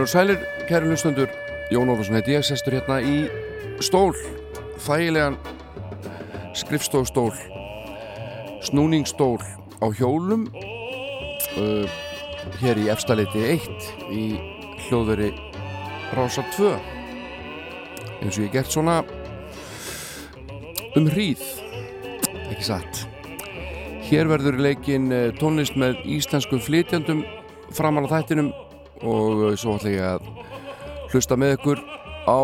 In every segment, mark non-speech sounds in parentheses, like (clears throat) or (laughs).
Heilur og sælir, kæru hlustundur Jón Ólfsson heiti ég, sestur hérna í stól þægilegan skrifstofstól snúningstól á hjólum uh, hér í efstaleiti 1 í hljóðveri Rása 2 eins og ég gert svona um hríð ekki satt. Hér verður leikin uh, tónlist með íslenskum flytjandum framan á þættinum og uh, svo ætla ég að hlusta með ykkur á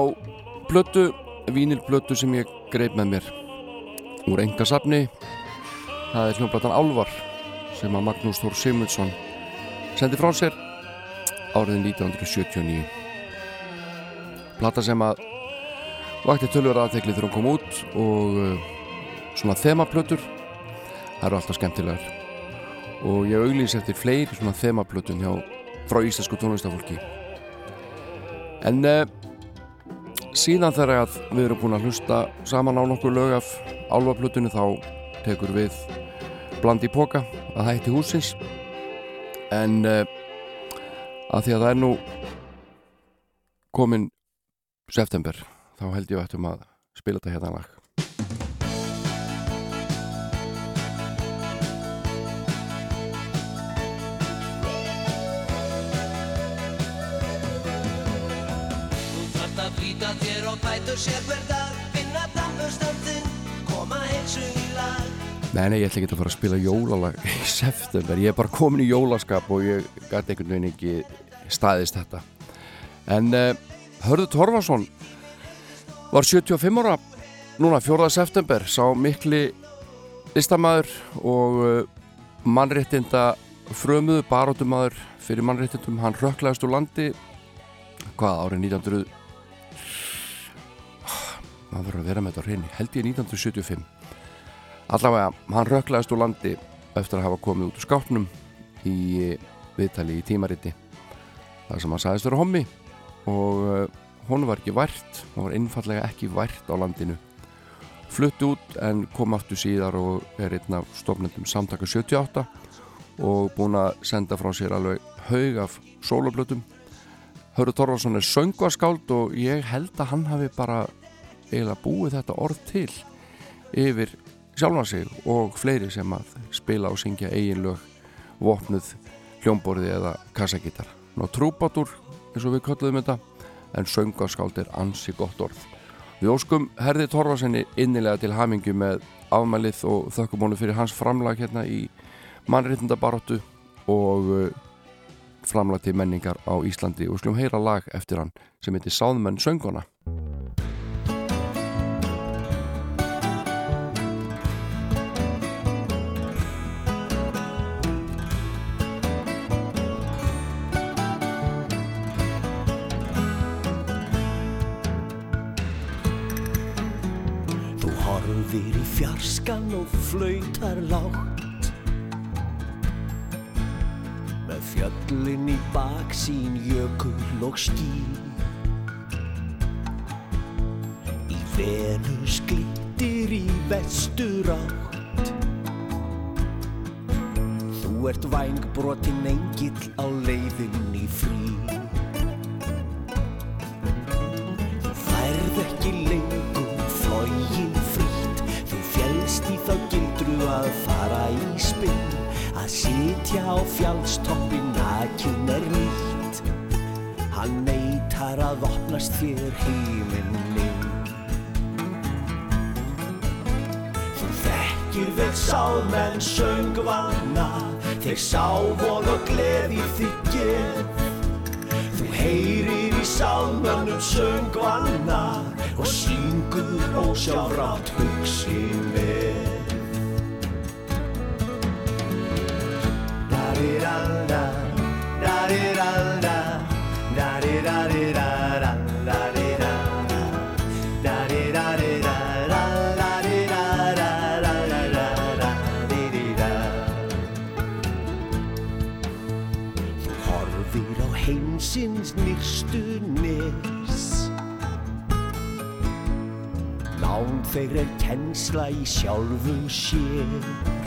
blötu, vínilblötu sem ég greip með mér úr engasafni það er hljómblatan Álvar sem að Magnús Þór Simundsson sendi frá sér áriðin 1979 plata sem að vakti tölur aðtegli þegar hún kom út og uh, svona þemaplötur það eru alltaf skemmtilegar. Og ég auglýs eftir fleiri svona þemaplötun hjá frá íslensku tónlistafólki en uh, síðan þegar að við erum búin að hlusta saman á nokkur lög af álvaplutunni þá tekur við blandi póka að hætti húsins en uh, að því að það er nú komin september þá held ég að ættum að spila þetta hérna lag bætur sér hver dag Finna dampustandinn, koma heilsun í lag. Nei, nei, ég ætla ekki að fara að spila jólalag í september, ég er bara komin í jólaskap og ég gæti einhvern veginn ekki staðist þetta. En uh, Hörður Torfarsson var 75 ára núna 4. september sá mikli listamæður og uh, mannréttinda frömuðu baróttumæður fyrir mannréttindum, hann rökklaðist úr landi hvað árið 1900 maður verður að vera með þetta hreinu held ég 1975 allavega, hann rökklaðist úr landi eftir að hafa komið út úr skápnum í viðtali í tímariti. Þar sem hann sagðist vera hommi og hún var ekki vært hún var einfallega ekki vært á landinu. Flutt út en kom aftur síðar og er einn af stofnendum samtaka 78 og búin að senda frá sér alveg haug af soloplötum Hörður Torvarsson er söngvaskáld og ég held að hann hafi bara eiginlega búið þetta orð til yfir sjálfan sig og fleiri sem að spila og syngja eigin lög vopnuð hljómborði eða kassagítar. Ná trúbátur eins og við kölluðum þetta en söngvaskáld er ansi gott orð. Við óskum Herði Torvarssoni innilega til hamingu með afmælið og þökkum honum fyrir hans framlag hérna í mannréttindabaróttu og uh, framlag til menningar á Íslandi. Og slum heyra lag eftir hann sem heitir Sáðmenn söngona fjarskan og flautar lágt. Með fjöllin í baksín jökul og ský. Í Venus glittir í vestur átt Þú ert vængbrotin engill á leiðin í frí spinn Að sitja á fjálstoppi nakin er nýtt. Hann neytar að opnast þér heiminn Þú þekkir vel sámenn söngvanna Þeir sá von og gleði þykir Þú heyrir í sálmönnum söngvanna Og syngur ósjálfrátt hugsi með. Da-di-da-da, da-di-da-da, heimsins nýrstu nes Nán þeir er kennsla í sjálfu sér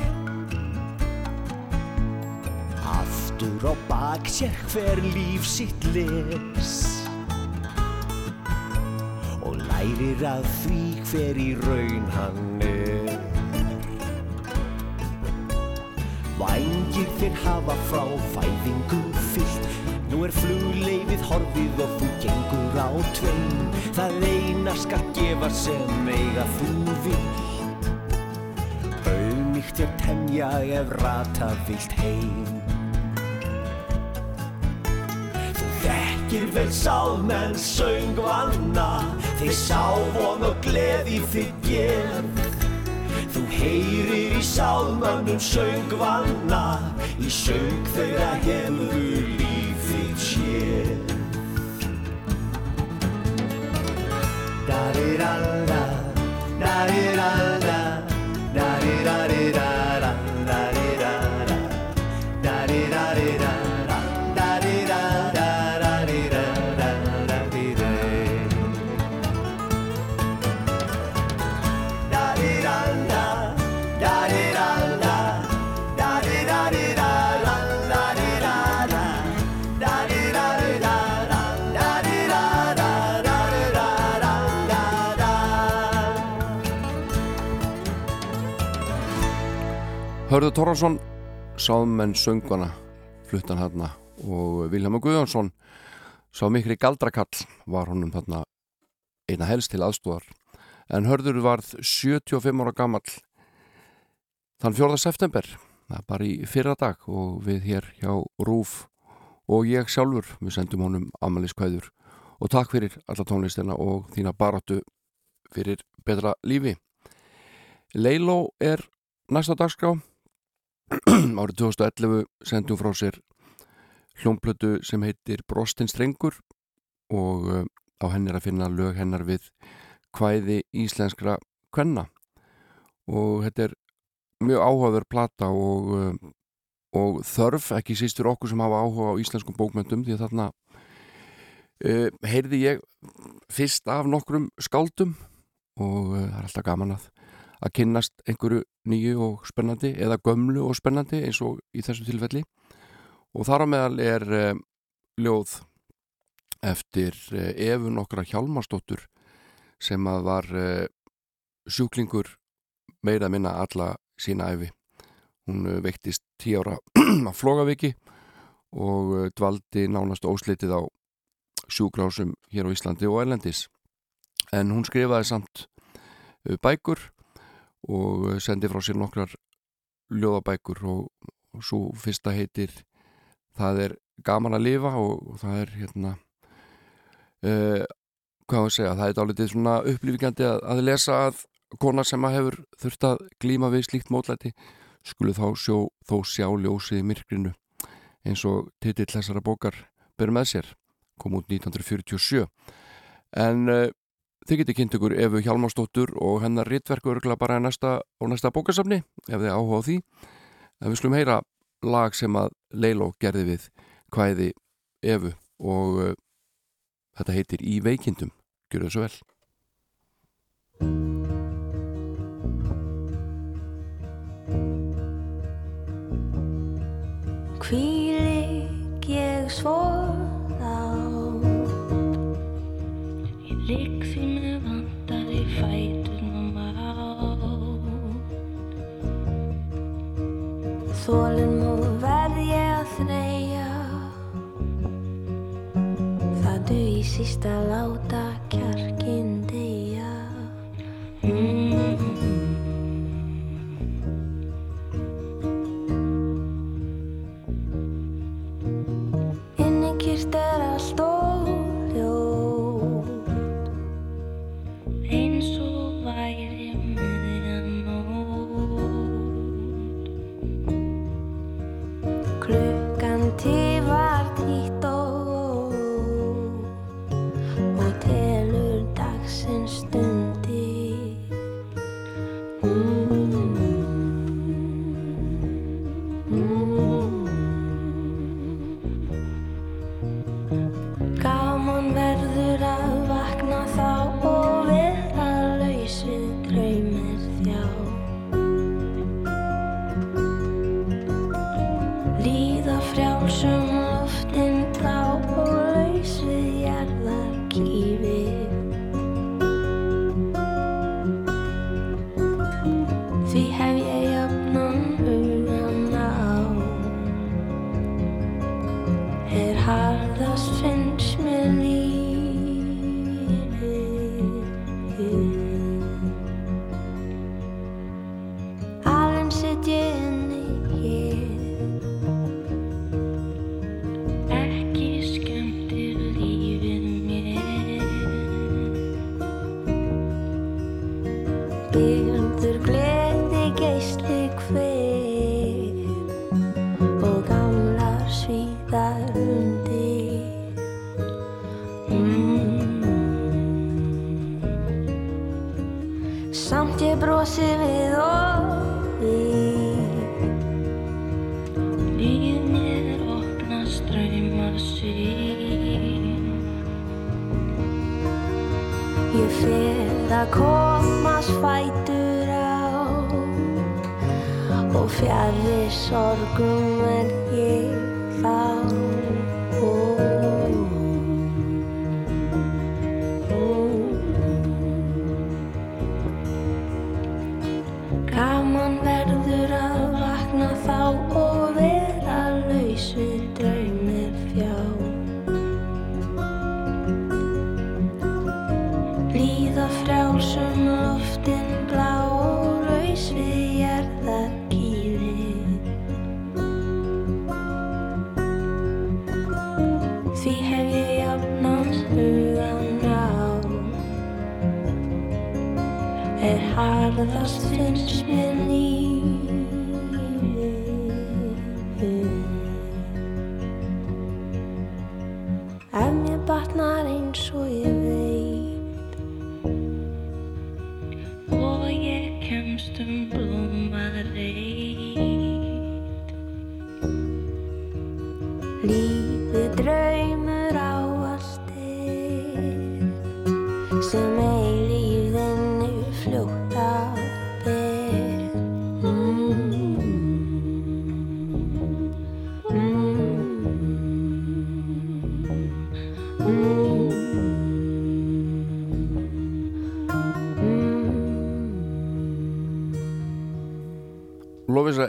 Bak sér hver líf sitt les Og lærir að því hver í raun hann er. Vængir þér hafa frá fæðingu fyllt. Nú er flugleifið horfið og þú gengur á tveim. Það eina skal gefa sem eiga þú vilt Auðmíkt er temja ef rata vilt heim þekkir vel sálmenn söngvanna Þeir sá von og gleði þig gerð Þú heyrir í sálmönnum söngvanna Í söng þeirra hefur lífið séð. Da-di-da-da, da-di-da-da, da-di-da-di-da-da, Hörður Torrason sáðmenn söngvana fluttan hérna og Vilhelm Guðjónsson sá mikri galdrakall var honum þarna einna helst til aðstúðar en Hörður varð 75 ára gamall þann 4. september er bara í fyrra dag og við hér hjá Rúf og ég sjálfur við sendum honum amaliskvæður og takk fyrir alla tónlistina og þína baráttu fyrir betra lífi. Leiló er næsta dagskrá (clears throat) árið 2011 sendum frá sér hljómplötu sem heitir Brostinn strengur og uh, á henni er að finna lög hennar við kvæði íslenskra kvenna. Og þetta er mjög áhugaverð plata og, uh, og þörf ekki sístur okkur sem hafa áhuga á íslenskum bókmyndum því að þarna uh, heyrði ég fyrst af nokkrum skáldum og það er alltaf gaman að að kynnast einhverju nýju og spennandi eða gömlu og spennandi eins og í þessu tilfelli. Og þar á meðal er uh, ljóð eftir uh, Efu nokkra Hjalmarsdóttur sem að var uh, sjúklingur meira minna alla sína æfi hún uh, veiktist tíu ára (clears throat) á Flógaviki og uh, dvaldi nánast óslitið á sjúkrásum hér á Íslandi og Erlendis. En hún skrifaði samt uh, bækur og uh, sendi frá sér nokkrar ljóðabækur og, og svo fyrsta heitir það er gaman að lifa og, það er hérna uh, hvað var að segja, það er dálítið svona upplýfikandi að, að lesa að kona sem að hefur þurft að glíma við slíkt mótlæti skulu þá sjó, þó sjá ljósið myrkrinu eins og titill þessara bókar ber með sér kom út 1947 en uh, þið getið kynnt ykkur Efu Hjalmarsdóttur og hennar rittverku örgla bara næsta, á næsta bókasafni ef þið áhuga á því. En við skulum heyra lag sem að Leiló gerði við hvæði Efu og uh, þetta heitir Í veikindum. Gjör það svo vel. Hvílik ég svo þá Ég ligg Þólinn mú verð ég að þreyja Það duði síst að láta kjarkinn deyja mm. 不是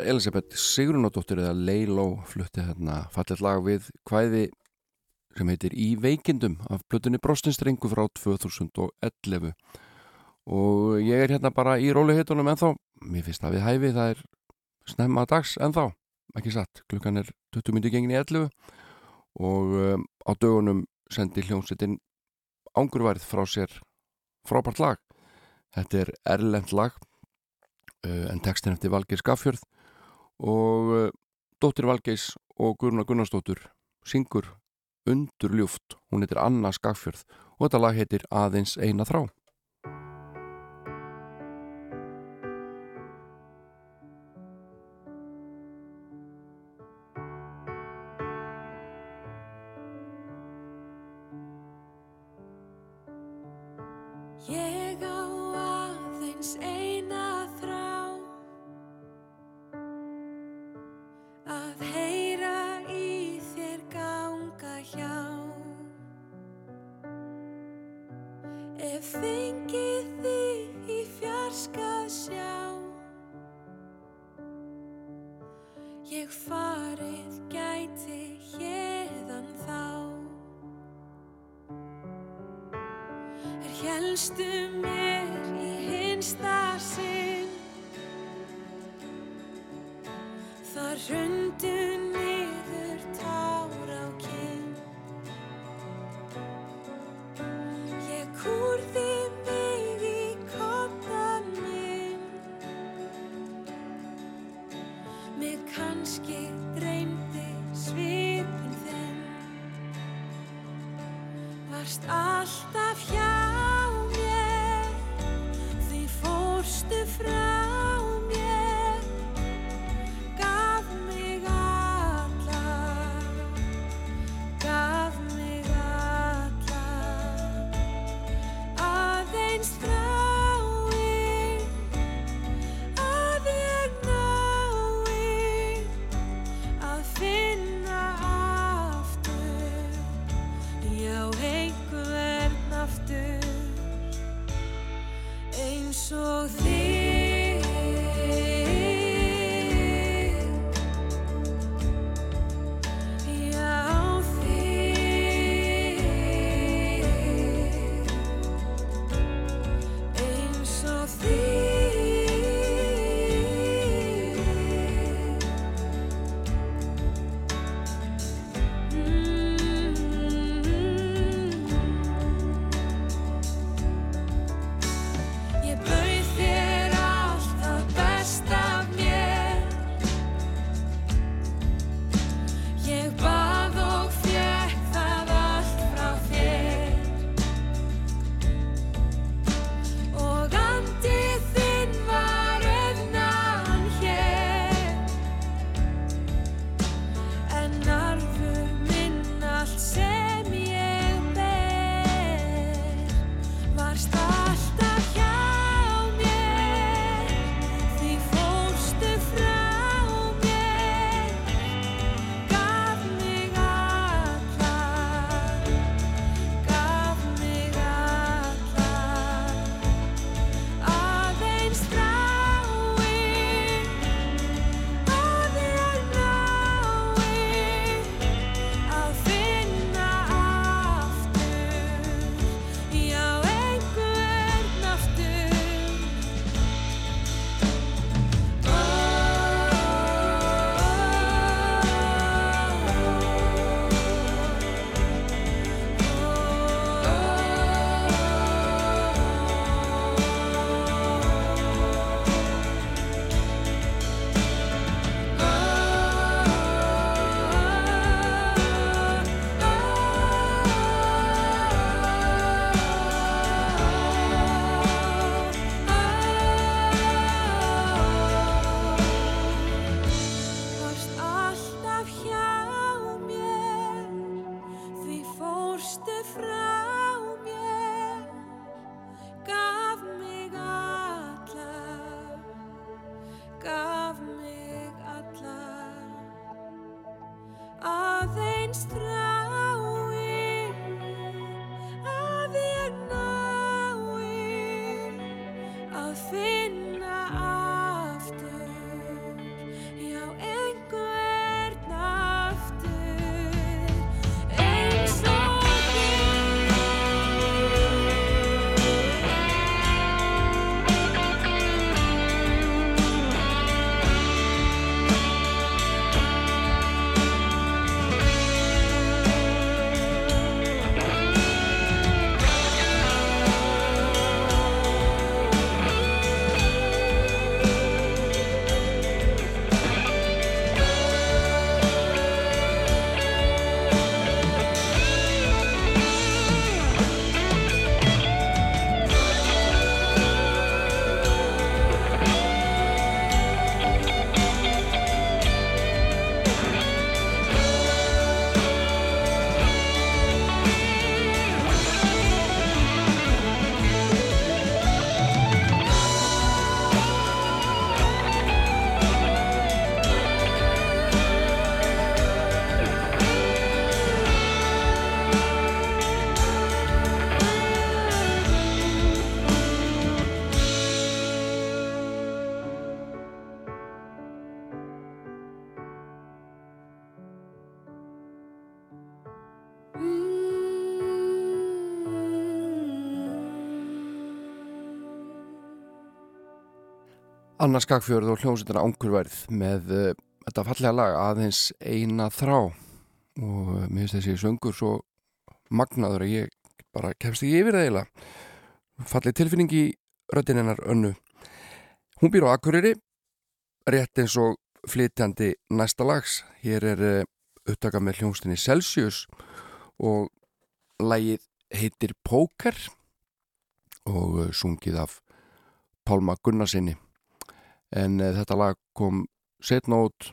Elisabeth Sigrunadóttir eða Leiló flutti hérna fallet lag við kvæði sem heitir Í veikindum af plötunni Brostinstrengu frá 2011 og ég er hérna bara í róliheitunum ennþá. Mér finnst það við hæfi, það er snemma dags ennþá, ekki satt klukkan er 20 myndi gengin í 11 og um, á dögunum sendi hljómsettin ángurværið frá sér frábært lag. Þetta er erlend lag uh, en textin eftir Valgeir Skaffjörð og uh, dóttir Valgeis og Guðruna Gunnarsdóttur syngur undur ljúft hún heitir Anna Skaffjörð og þetta lag heitir Aðeins eina þrá hef fengið þig í fjarskað sjá Ég farið gæti hérðan þá. Er helstu mér í hinstasinn Þar hundu aðeins þrá Anna Skagfjörð og hljómsveitina Angurverð með uh, þetta fallega lag aðeins eina þrá. Og mér finnst þessi söngur svo magnaður að ég bara kemst ekki yfir það eiginlega. Fallið tilfinning í röttinennar önnu. Hún býr á Akureyri rétt eins og flytjandi næsta lags. Hér er uh, upptaka með hljómsveitinni Celsius og lagið heitir Póker og uh, sungið af Pálma Gunnarsinni en uh, þetta lag kom setna út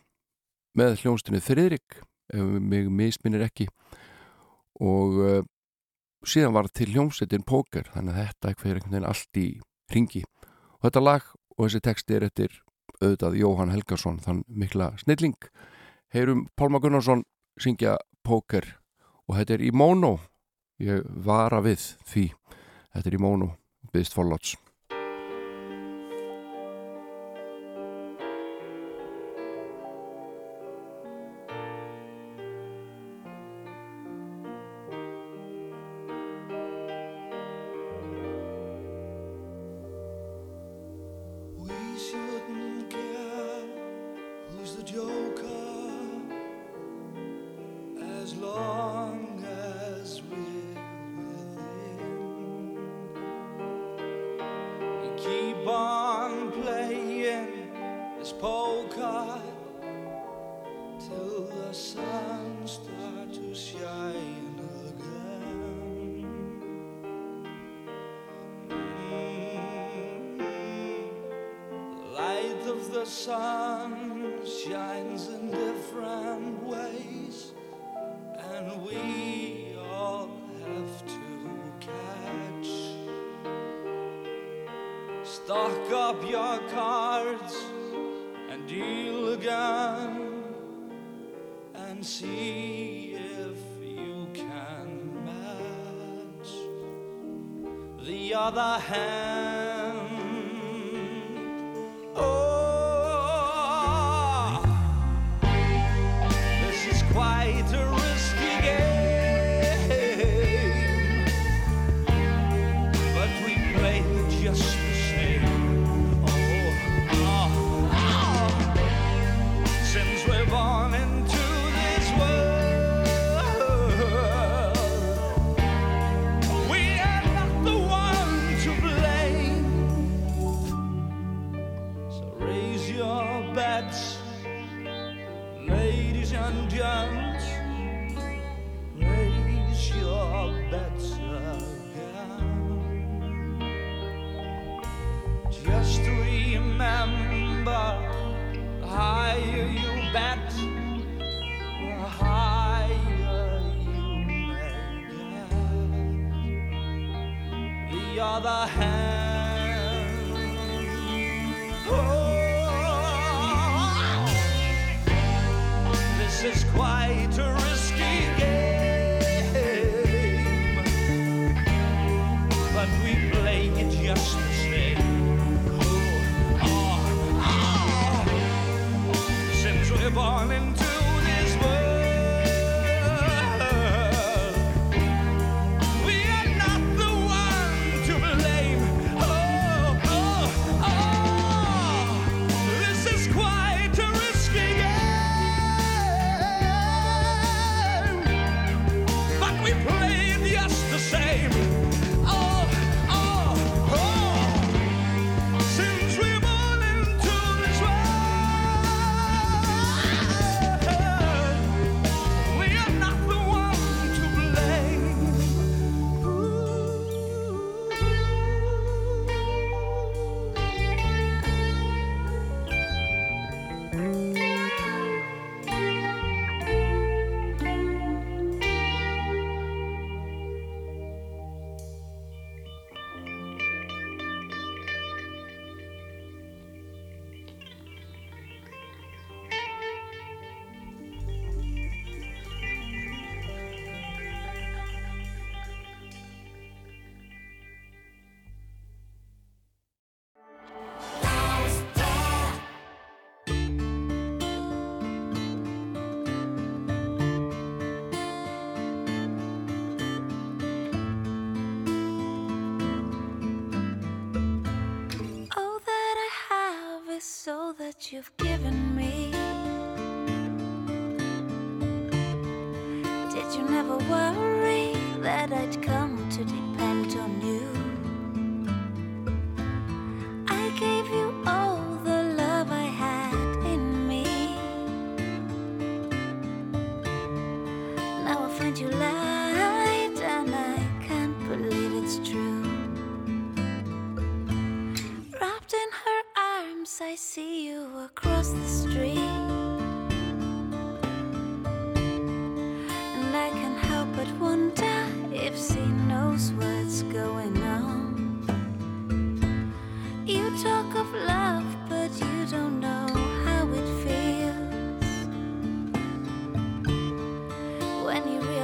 með hljónstinu Þriðrik ef mig misminir ekki. Og uh, síðan var til hljómsettin Póker þannig að þetta eitthvað er einhvern veginn allt í ringi og þetta lag og þessi texti er eftir auðvitað Jóhann Helgason þann mikla snilling. Heyrum Pálma Gunnarsson syngja Póker og þetta er í móno ég vara við því. Þetta er í móno byggst forláts see if you can match the other hand. When you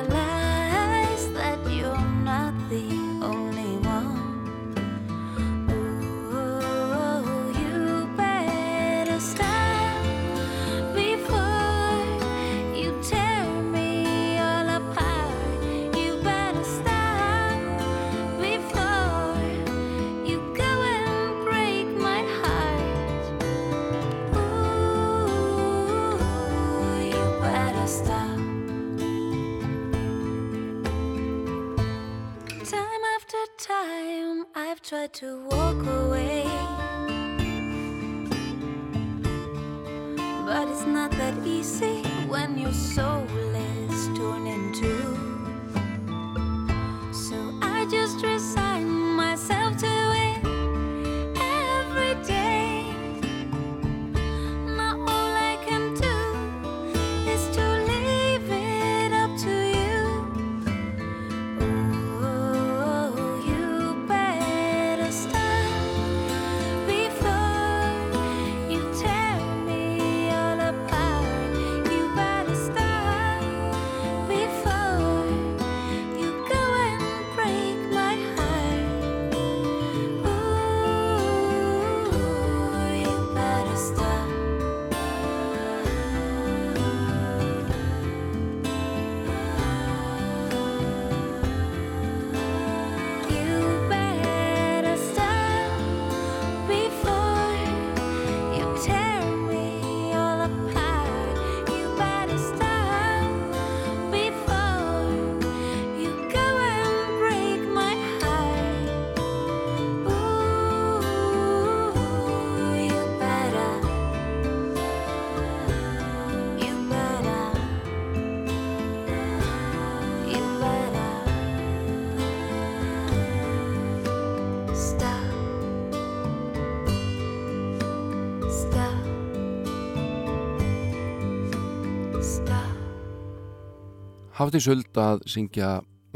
Hafði suld að syngja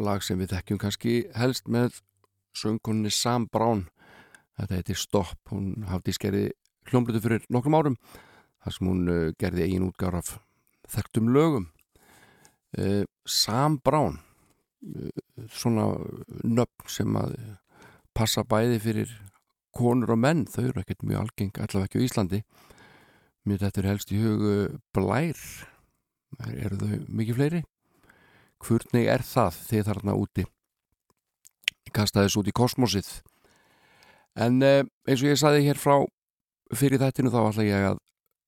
lag sem við þekkjum kannski helst með söngkunni Sam Brown. Þetta heitir Stopp, hún hafði skerði hljómblutu fyrir nokkrum árum þar sem hún uh, gerði eigin útgára af þekktum lögum. Uh, Sam Brown uh, svona nöfn sem að passa bæði fyrir konur og menn, þau eru ekkert mjög algeng allavega ekki á Íslandi. Mér þetta er helst í hugu blær. Er, eru þau mikið fleiri hvernig er það þið þarna úti? Kasta þess út í kosmosið. En eh, eins og ég saði hér frá fyrir þættinu þá ætla ég að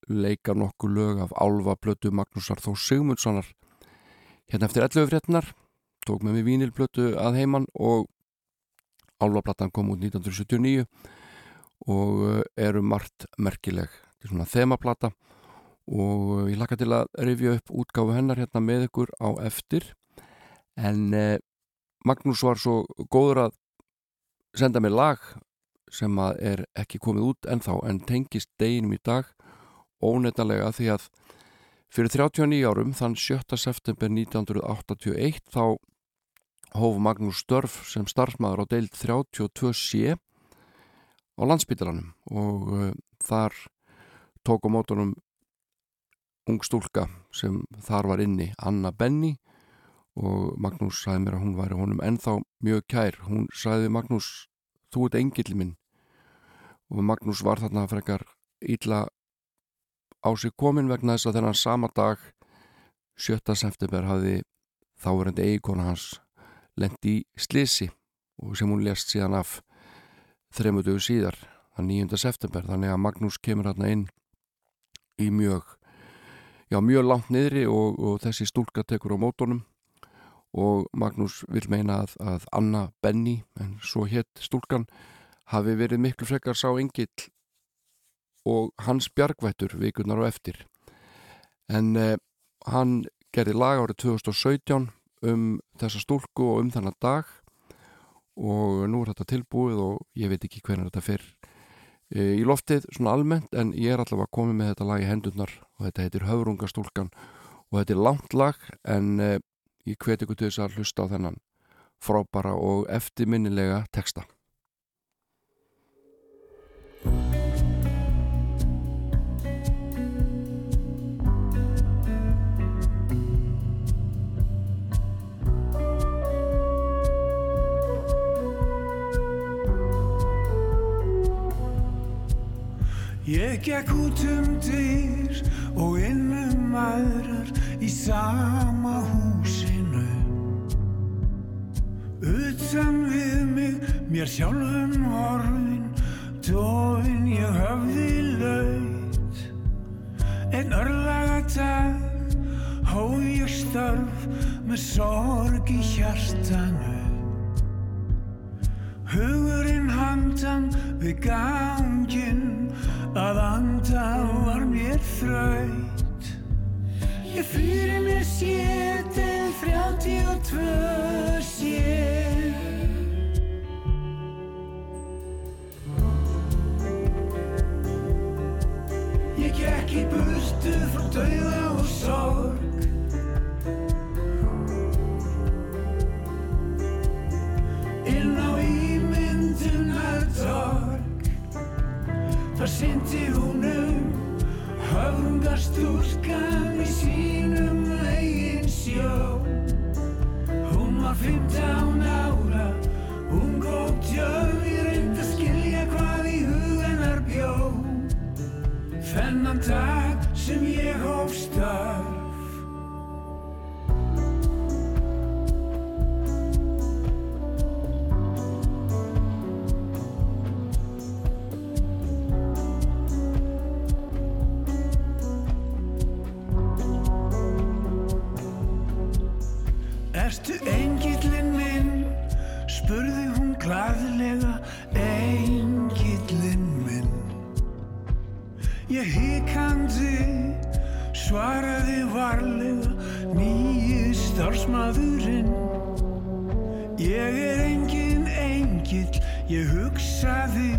leika nokkuð lög af Álfa Plötu Magnúsar Þó Sigmundssonar. Hérna eftir 11 fréttinar tók með mig vínilplötu að heiman og Álfaplattan kom út 1979 og eh, eru margt merkileg. Þetta er svona þemaplata og ég laka til að rifja upp útgáfu hennar hérna með ykkur á eftir en eh, Magnús var svo góður að senda mér lag sem að er ekki komið út ennþá en tengist deginum í dag óneitanlega því að fyrir 39 árum þann 7. september 1981 þá hóf Magnús Störf sem starfsmæður á deild 32C á landsbytalanum og uh, þar tók á mótunum ung stúlka sem þar var inni, Anna Benny og Magnús sagði mér að hún væri honum ennþá mjög kær hún sagði Magnús, þú ert engill minn og Magnús var þarna frekar illa á sig komin vegna þess að þennan sama dag 7. september hafði þáverandi eigikona hans lendi í slisi og sem hún lest síðan af þremudögu síðar þann 9. september þannig að Magnús kemur hérna inn í mjög já, mjög langt niðri og, og þessi stúlka tekur á mótonum og Magnús vil meina að, að Anna Benny, en svo hétt stúlkan, hafi verið miklu frekar sá engill og hans bjargvættur vikurnar og eftir. En eh, hann gerði lag árið 2017 um þessa stúlku og um þennan dag. Og nú er þetta tilbúið og ég veit ekki hvernig þetta fer e, í loftið svona almennt en ég er allavega komið með þetta lag í hendurnar og þetta heitir Höfrungastúlkan og þetta er langt lag en e, ég hveti ykkur til þess að hlusta á þennan frábara og eftirminnilega texta Ég gekk út um dyr og inn um aðrar í sama húsinu. Utan við mig, mér sjálfum horfin, dofin ég höfði laut. Einn örlaga dag, hóð ég störf með sorg í hjartanu. Hugurinn handan við ganginn að anda var mér þraut. Ég fyrir mér sétt en þrjátti og tvö sér. Ég gekk í burtu frá dauða og sorg. inn á ímyndunar torg þar syndi hún um höfungastúlkan í sínum eigin sjó. Hún var 15 ára ung og djöf ég reyndi að skilja hvað í huganar bjó. Þennan dag sem ég hóf störf Ég hikandi svaraði varlega nýji starfsmaðurinn Ég er engin engill, ég hugsaði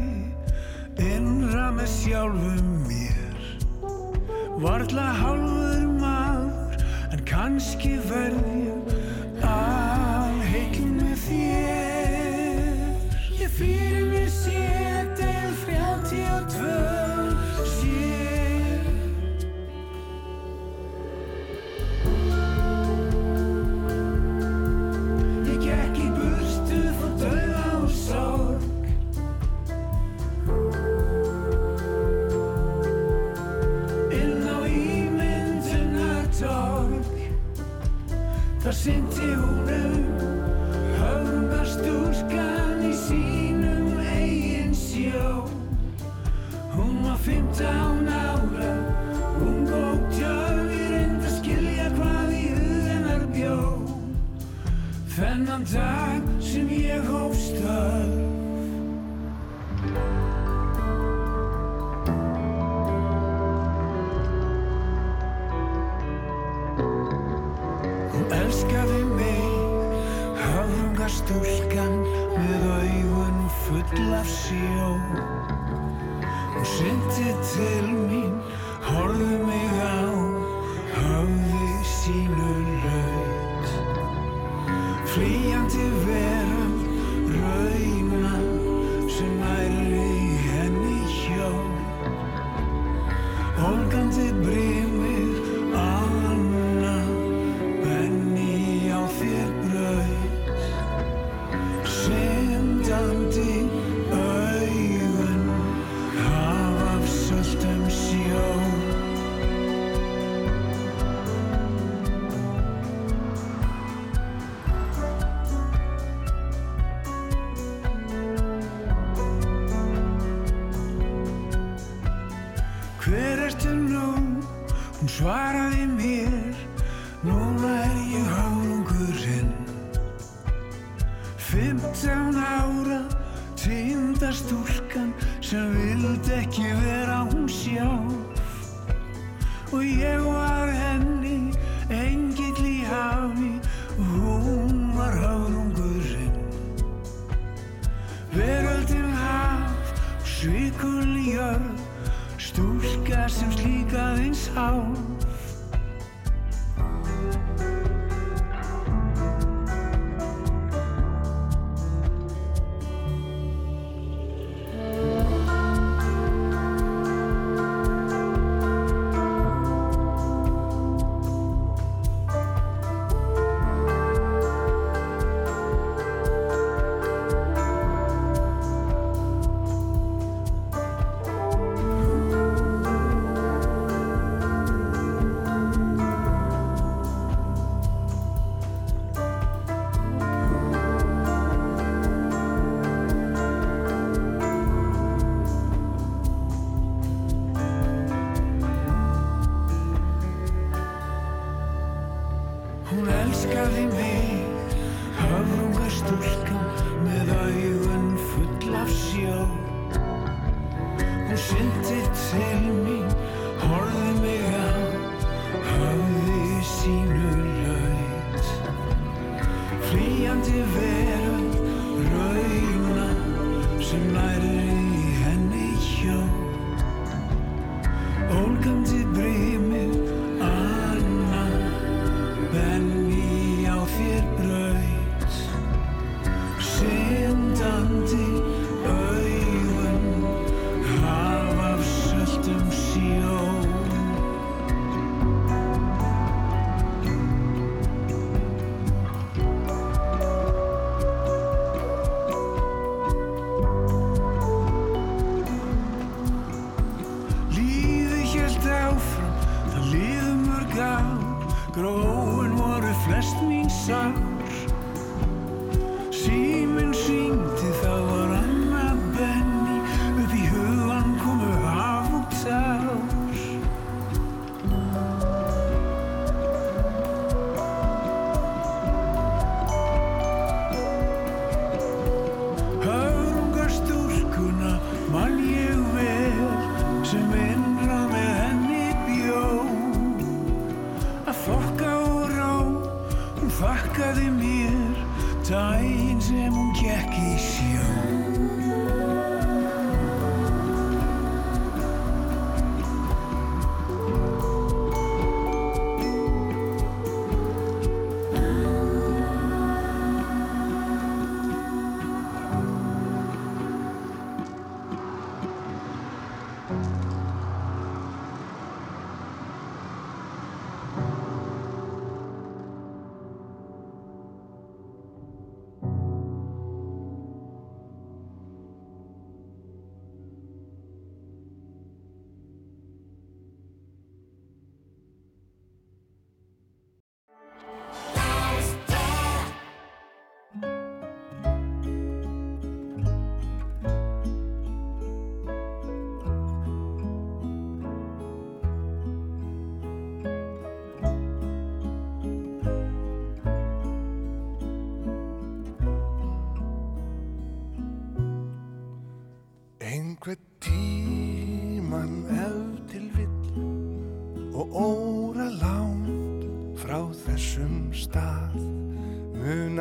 innra með sjálfum mér Varla hálfur maður, en kannski verð ég að heill með þér. Ég fyrir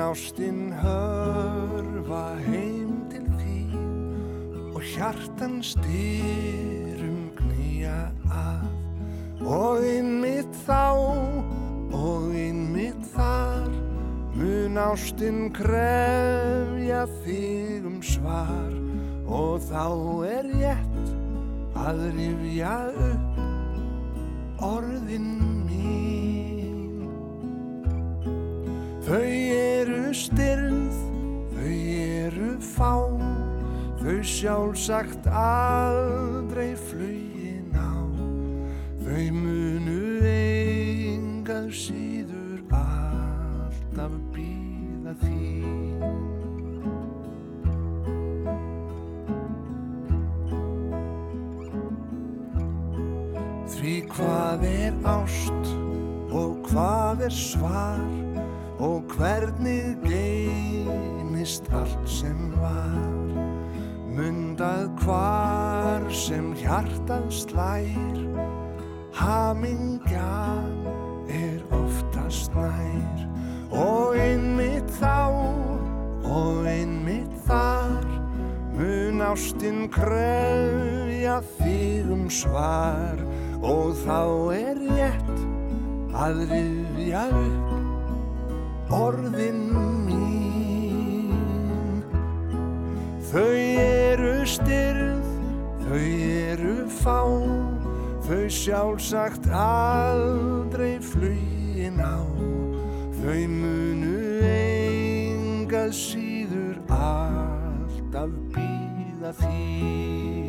ástinn hörfa heim til þín og hjartan styrum knýja að. Og inn mitt þá og inn mitt þar mun ástinn krefja þig um svar. Og þá er rétt að rifja upp sagt að að rifja upp orðin mín. Þau eru styrð þau eru fá þau sjálfsagt aldrei flugin á. Þau munu engað síður alltaf býða þín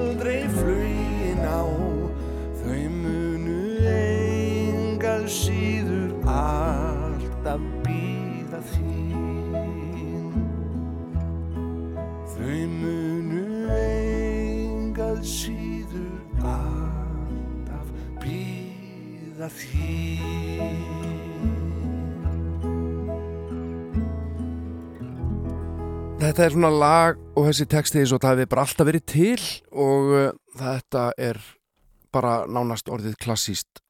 Þetta er svona lag og þessi texti eins og það hefði bara alltaf verið til og uh, þetta er bara nánast orðið klassíst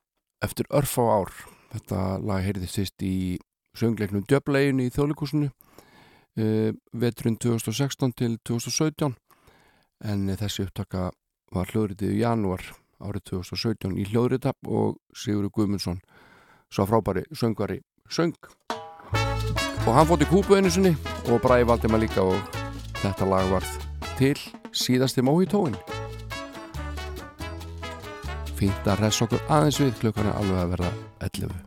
eftir örf á ár. Þetta lag heyrði fyrst í söngleiknum Djöbleginu í þjóðleikúsinu uh, veturinn 2016 til 2017 en þessi upptaka var hljóðritið í janúar árið 2017 í hljóðrita og Sigurður Guðmundsson svo frábæri söngari söng og hann fótt í kúpu einu sinni og Bræði Valdimar líka og þetta lag varð til síðasti Mohitóin fínt að res okkur aðeins við klukkan er alveg að verða 11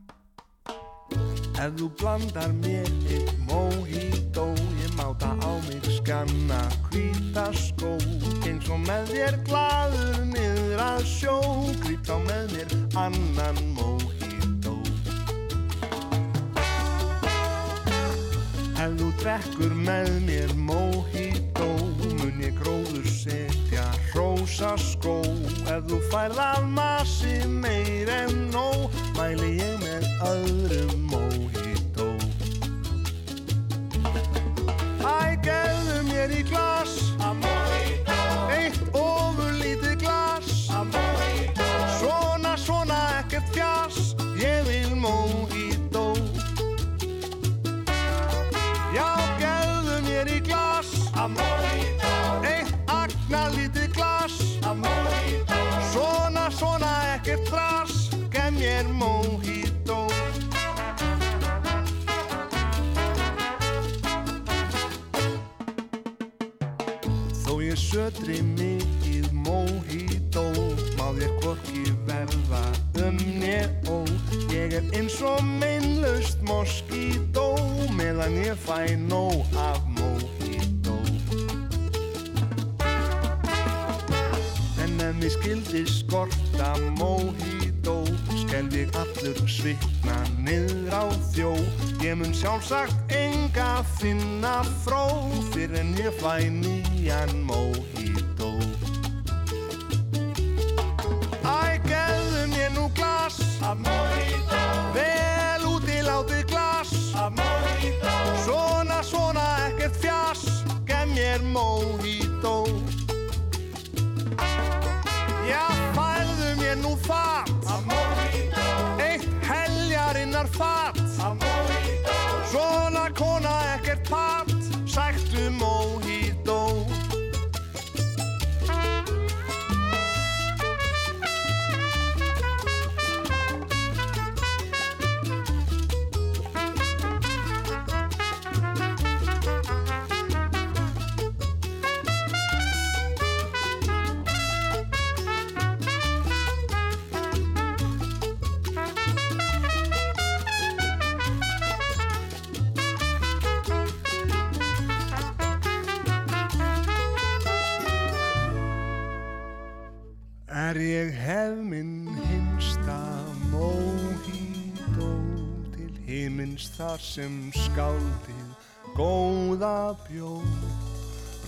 Ef þú blandar mér eitt mojito Ég máta á mig skanna hvíta skó. Eins og með þér glaður niður að sjó á með mér annan mojito Ef þú drekkur með mér mojito Mun ég gróður setja hrósa skó. Ef þú færð af masi meir en nóg Mæli ég með öðrum mojito. Æ, gefðu mér í glas sötri mikið mojito Má þér hvorki verða um nér ó. Ég er eins og meinlaust moskító Meðan ég fæ nóg af mojito. En ef mér skildi skorta mojito Skelf ég allur svitna niður á þjó. Ég mun sjálfsagt enga finna fró Fyrir en ég fæ nýjan mojito. Æ, gefðu mér nú glas. Af mojito sem skáldið góða bjóð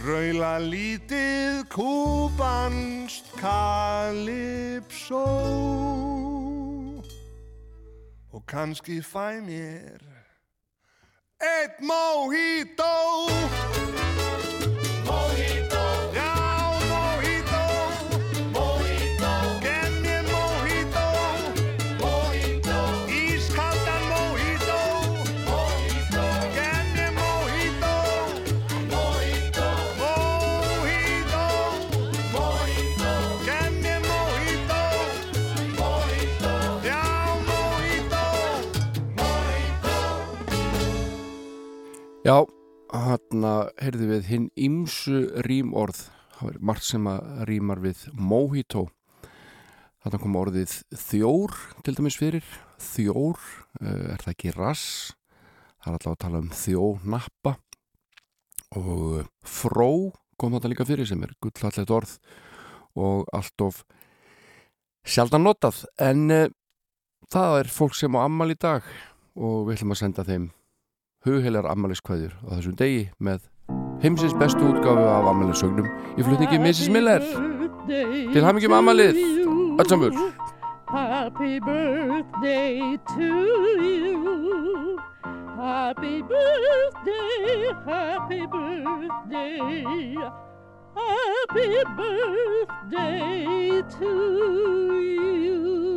Raula lítið kúbanst kalipsó. Og kannski fæ mér Eitt mojito. Já, hann heyrði við hinn ímsu rímorð. Það er margt sem að rímar við mojito. Þannig kom orðið þjór til dæmis fyrir. Þjór, eh, er það ekki rass? Það er alltaf að tala um þjónappa og eh, fró kom þetta líka fyrir sem er gullallet orð og allt of sjaldan notað. En eh, það er fólk sem á ammal í dag og við ætlum að senda þeim hugheilar ammaliðskvæðjur á þessum degi með heimsins bestu útgáfi af ammaliðsögnum í flutningi Mrs. Miller. til hamingjum ammalið öll samur Happy birthday to you. Happy birthday, happy birthday. Happy birthday to you.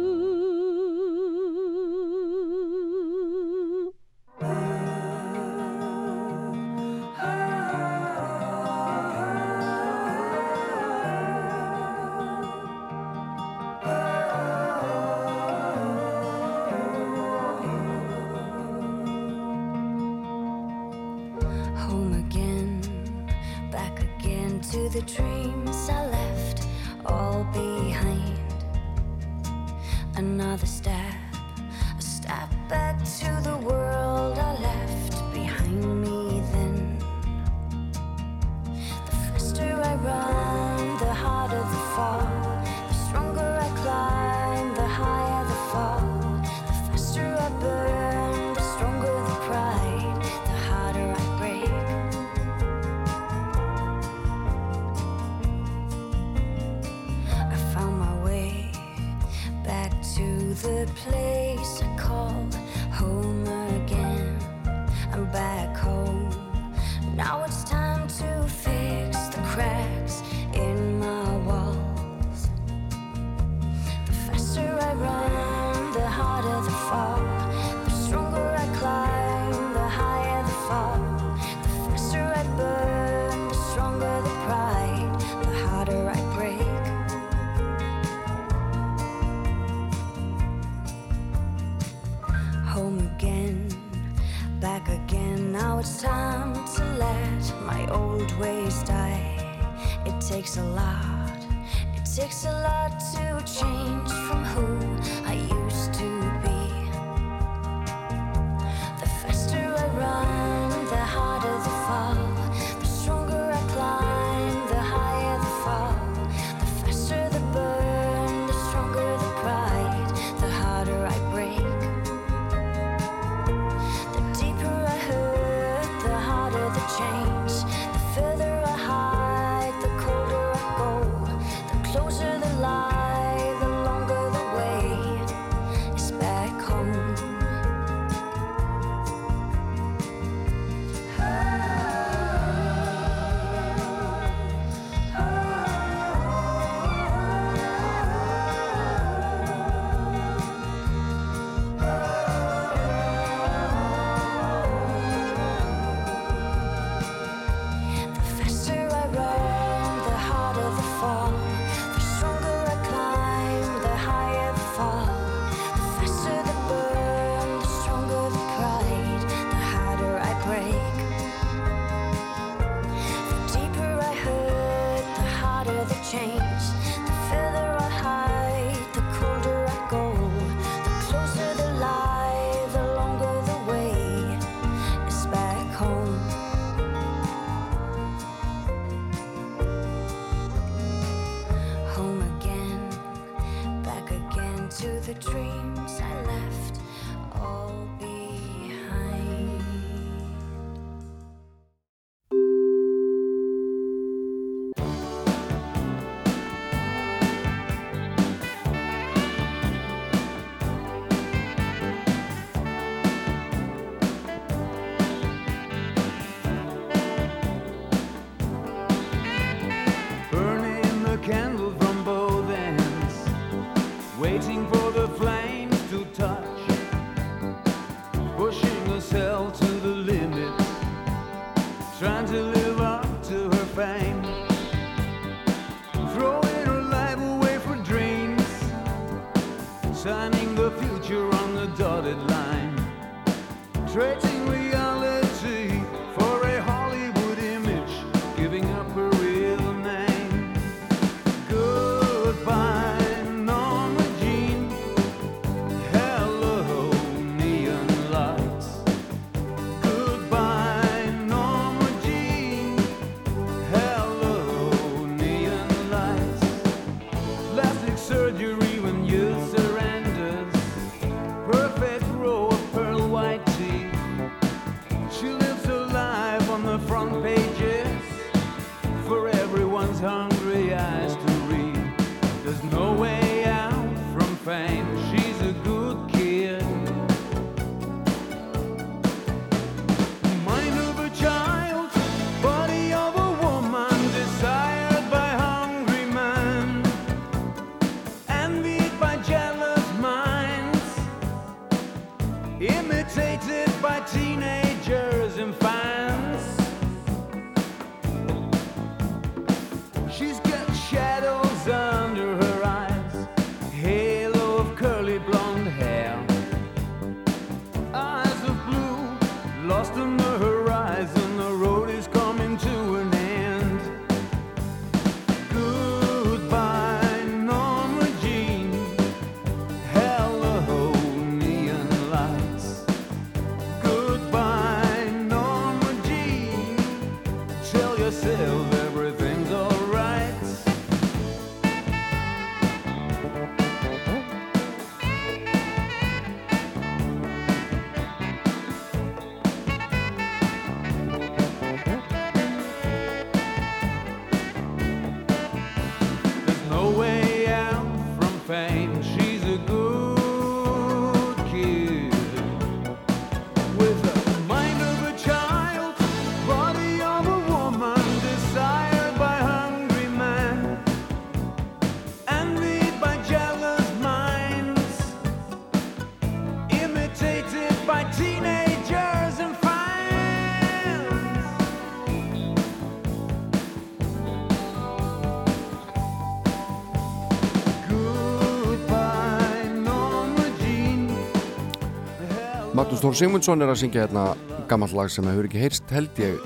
Magnús Þór Sigmundsson er að syngja hérna gammalt lag sem hefur ekki heyrst held ég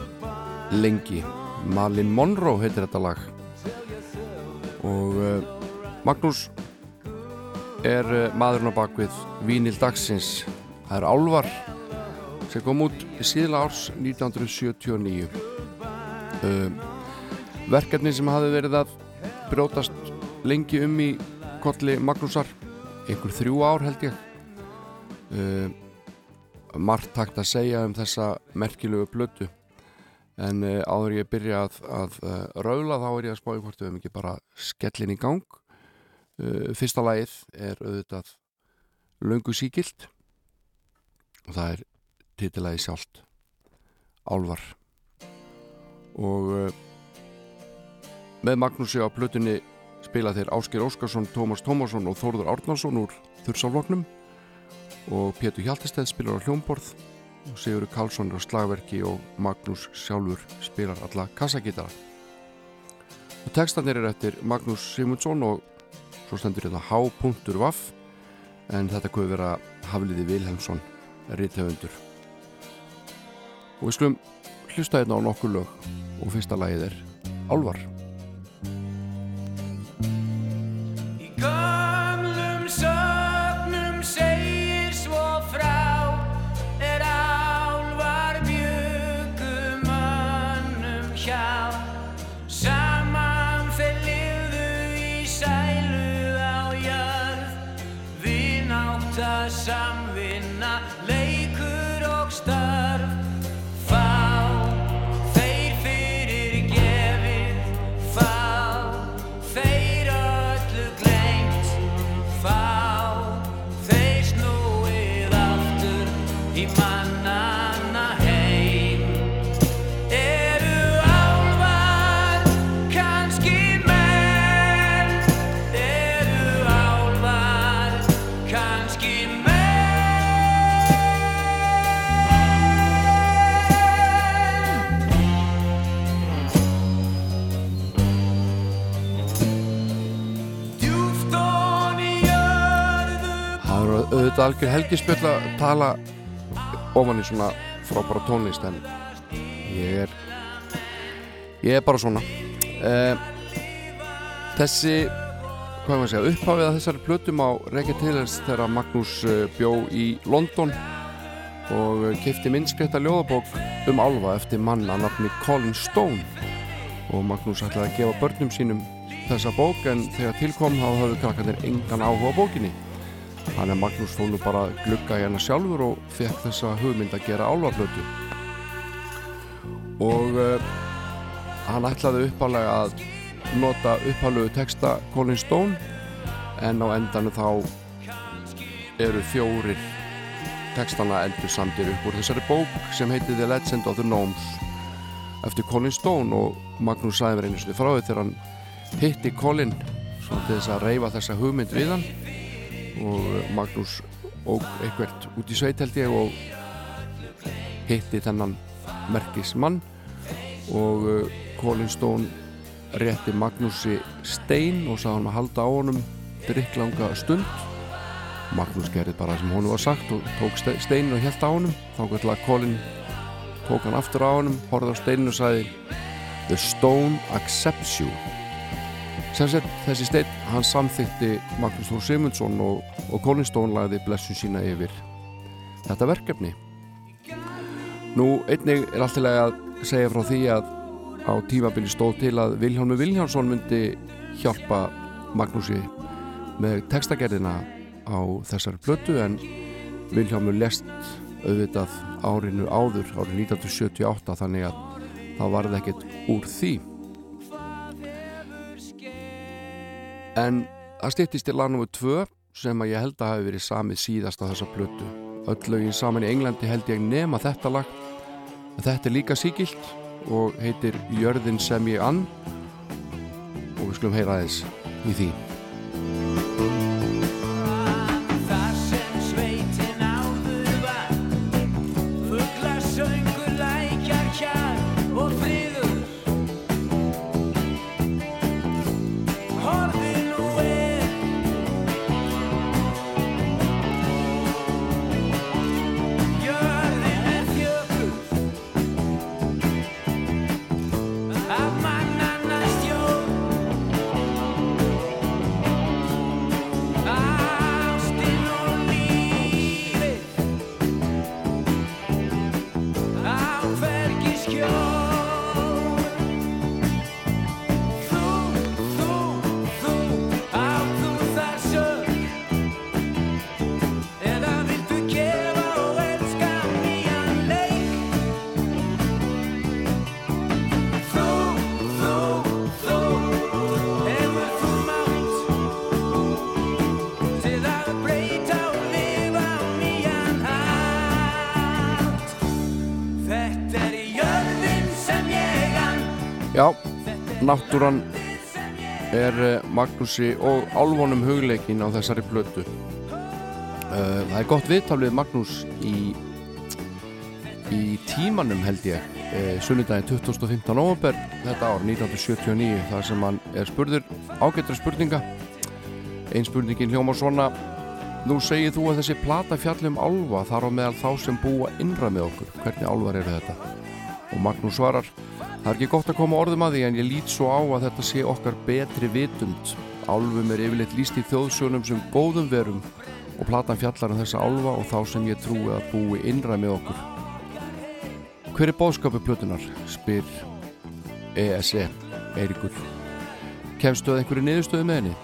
lengi. Malin Monroe heitir þetta lag. Og uh, Magnús er uh, maðurinn á bakvið Vínil dagsins. Það er Álvar sem kom út síðla árs 1979 uh, verkefni sem hafi verið að brjótast lengi um í kolli Magnúsar einhver þrjú ár held ég margt takt að segja um þessa merkilegu blötu en uh, áður ég byrja að, að uh, raula þá er ég að spáði hvort við hefum ekki bara skellin í gang. Uh, fyrsta lagið er auðvitað löngu síkilt og það er titilagi sjálft Álvar og með Magnúsi á plötunni spila þeir Ásker Óskarsson, Tómas Tómasson og Þórður Árnarsson úr Þursálfloknum og Pétur Hjaltesteð spilar á hljómborð og Sigurður Karlsson er á slagverki og Magnús sjálfur spilar alla kassagítara. Og textanir er eftir Magnús Sigmundsson og svo stendur þetta H.Vaff en þetta kuður vera Hafliði Vilhelmsson rithöfundur. Og við skulum hlusta hérna á nokkur lög og fyrsta lagið er Álvar Í gömlum auðvitað algjör helgispjöld að tala ofan í svona frábæra tónlist en ég er ég er bara svona. Eh, þessi hvað maður segja, upphafið að þessari plötum á reykja til þess þegar Magnús eh, bjó í London og kefti minnskreita ljóðabók um álfa eftir mann að nafni Colin Stone. Og Magnús ætlaði að gefa börnum sínum þessa bók en þegar tilkom þá höfðu krakkarnir engan áhuga bókinni Þannig að Magnús fór nú bara glugga hérna sjálfur og fekk þessa hugmynd að gera álfarblötu. Og uh, hann ætlaði uppalega að nota uppalögu texta Colin Stone en á endanum þá eru fjórir textana endur samtir upp úr þessari bók sem heitir The Legend of the Gnomes eftir Colin Stone og Magnús sagði mér einu sinni frá því þegar hann hitti Colin svona til þess að reyfa þessa hugmynd við hann og Magnús óg eitthvert út í sveit held ég og hitti þennan merkis mann og uh, Colin Stone rétti Magnúsi stein og sagði hann að halda á honum drikklanga stund. Magnús gerði bara sem honum var sagt og tók ste- steinin og held á honum. Þá gætla Colin tók hann aftur á honum horfði á steinin og sagði The stone accepts you sem sett þessi steinn hann samþykti Magnús Þór Simundsson og, og Colin Stone lagði blessun sína yfir þetta verkefni. Nú einnig er allt til að segja frá því að á tímabili stóð til að Vilhjálmur Vilhjálmsson myndi hjálpa Magnúsi með textagerðina á þessari plötu en Vilhjálmur lest auðvitað árinu áður árið 1978 þannig að það varði ekkert úr því en það stýttist til lag nr. 2 sem að ég held að hafi verið samið síðast á þessa plötu. Öll lögin saman í Englandi held ég nema þetta lag. Þetta er líka síkilt og heitir Jörðin sem ég ann. Og við skulum heyra aðeins í því náttúran er eh, Magnúsi og álfunum hugleikin á þessari plötu. Uh, Það er gott viðtal við Magnús í í tímanum held ég. Uh, sunnudaginn 25. november þetta ár 1979 þar sem hann er spurður ágættra spurninga. Ein spurningin hljóma svona Nú segir þú að þessi plata fjallum álfa þar á meðal þá sem búa innra með okkur. Hvernig álfar eru þetta? Og Magnús svarar Það er ekki gott að koma orðum að því en ég lít svo á að þetta sé okkar betri vitund. Álfum er yfirleitt líst í þjóðsjónum sem góðum verum og platan fjallar um þessa álfa og þá sem ég trúi að búi innra með okkur. Hver er bóðskapu plötunar? spyr ESE, Eiríkur. Kemstu að einhverju niðurstöðu með henni?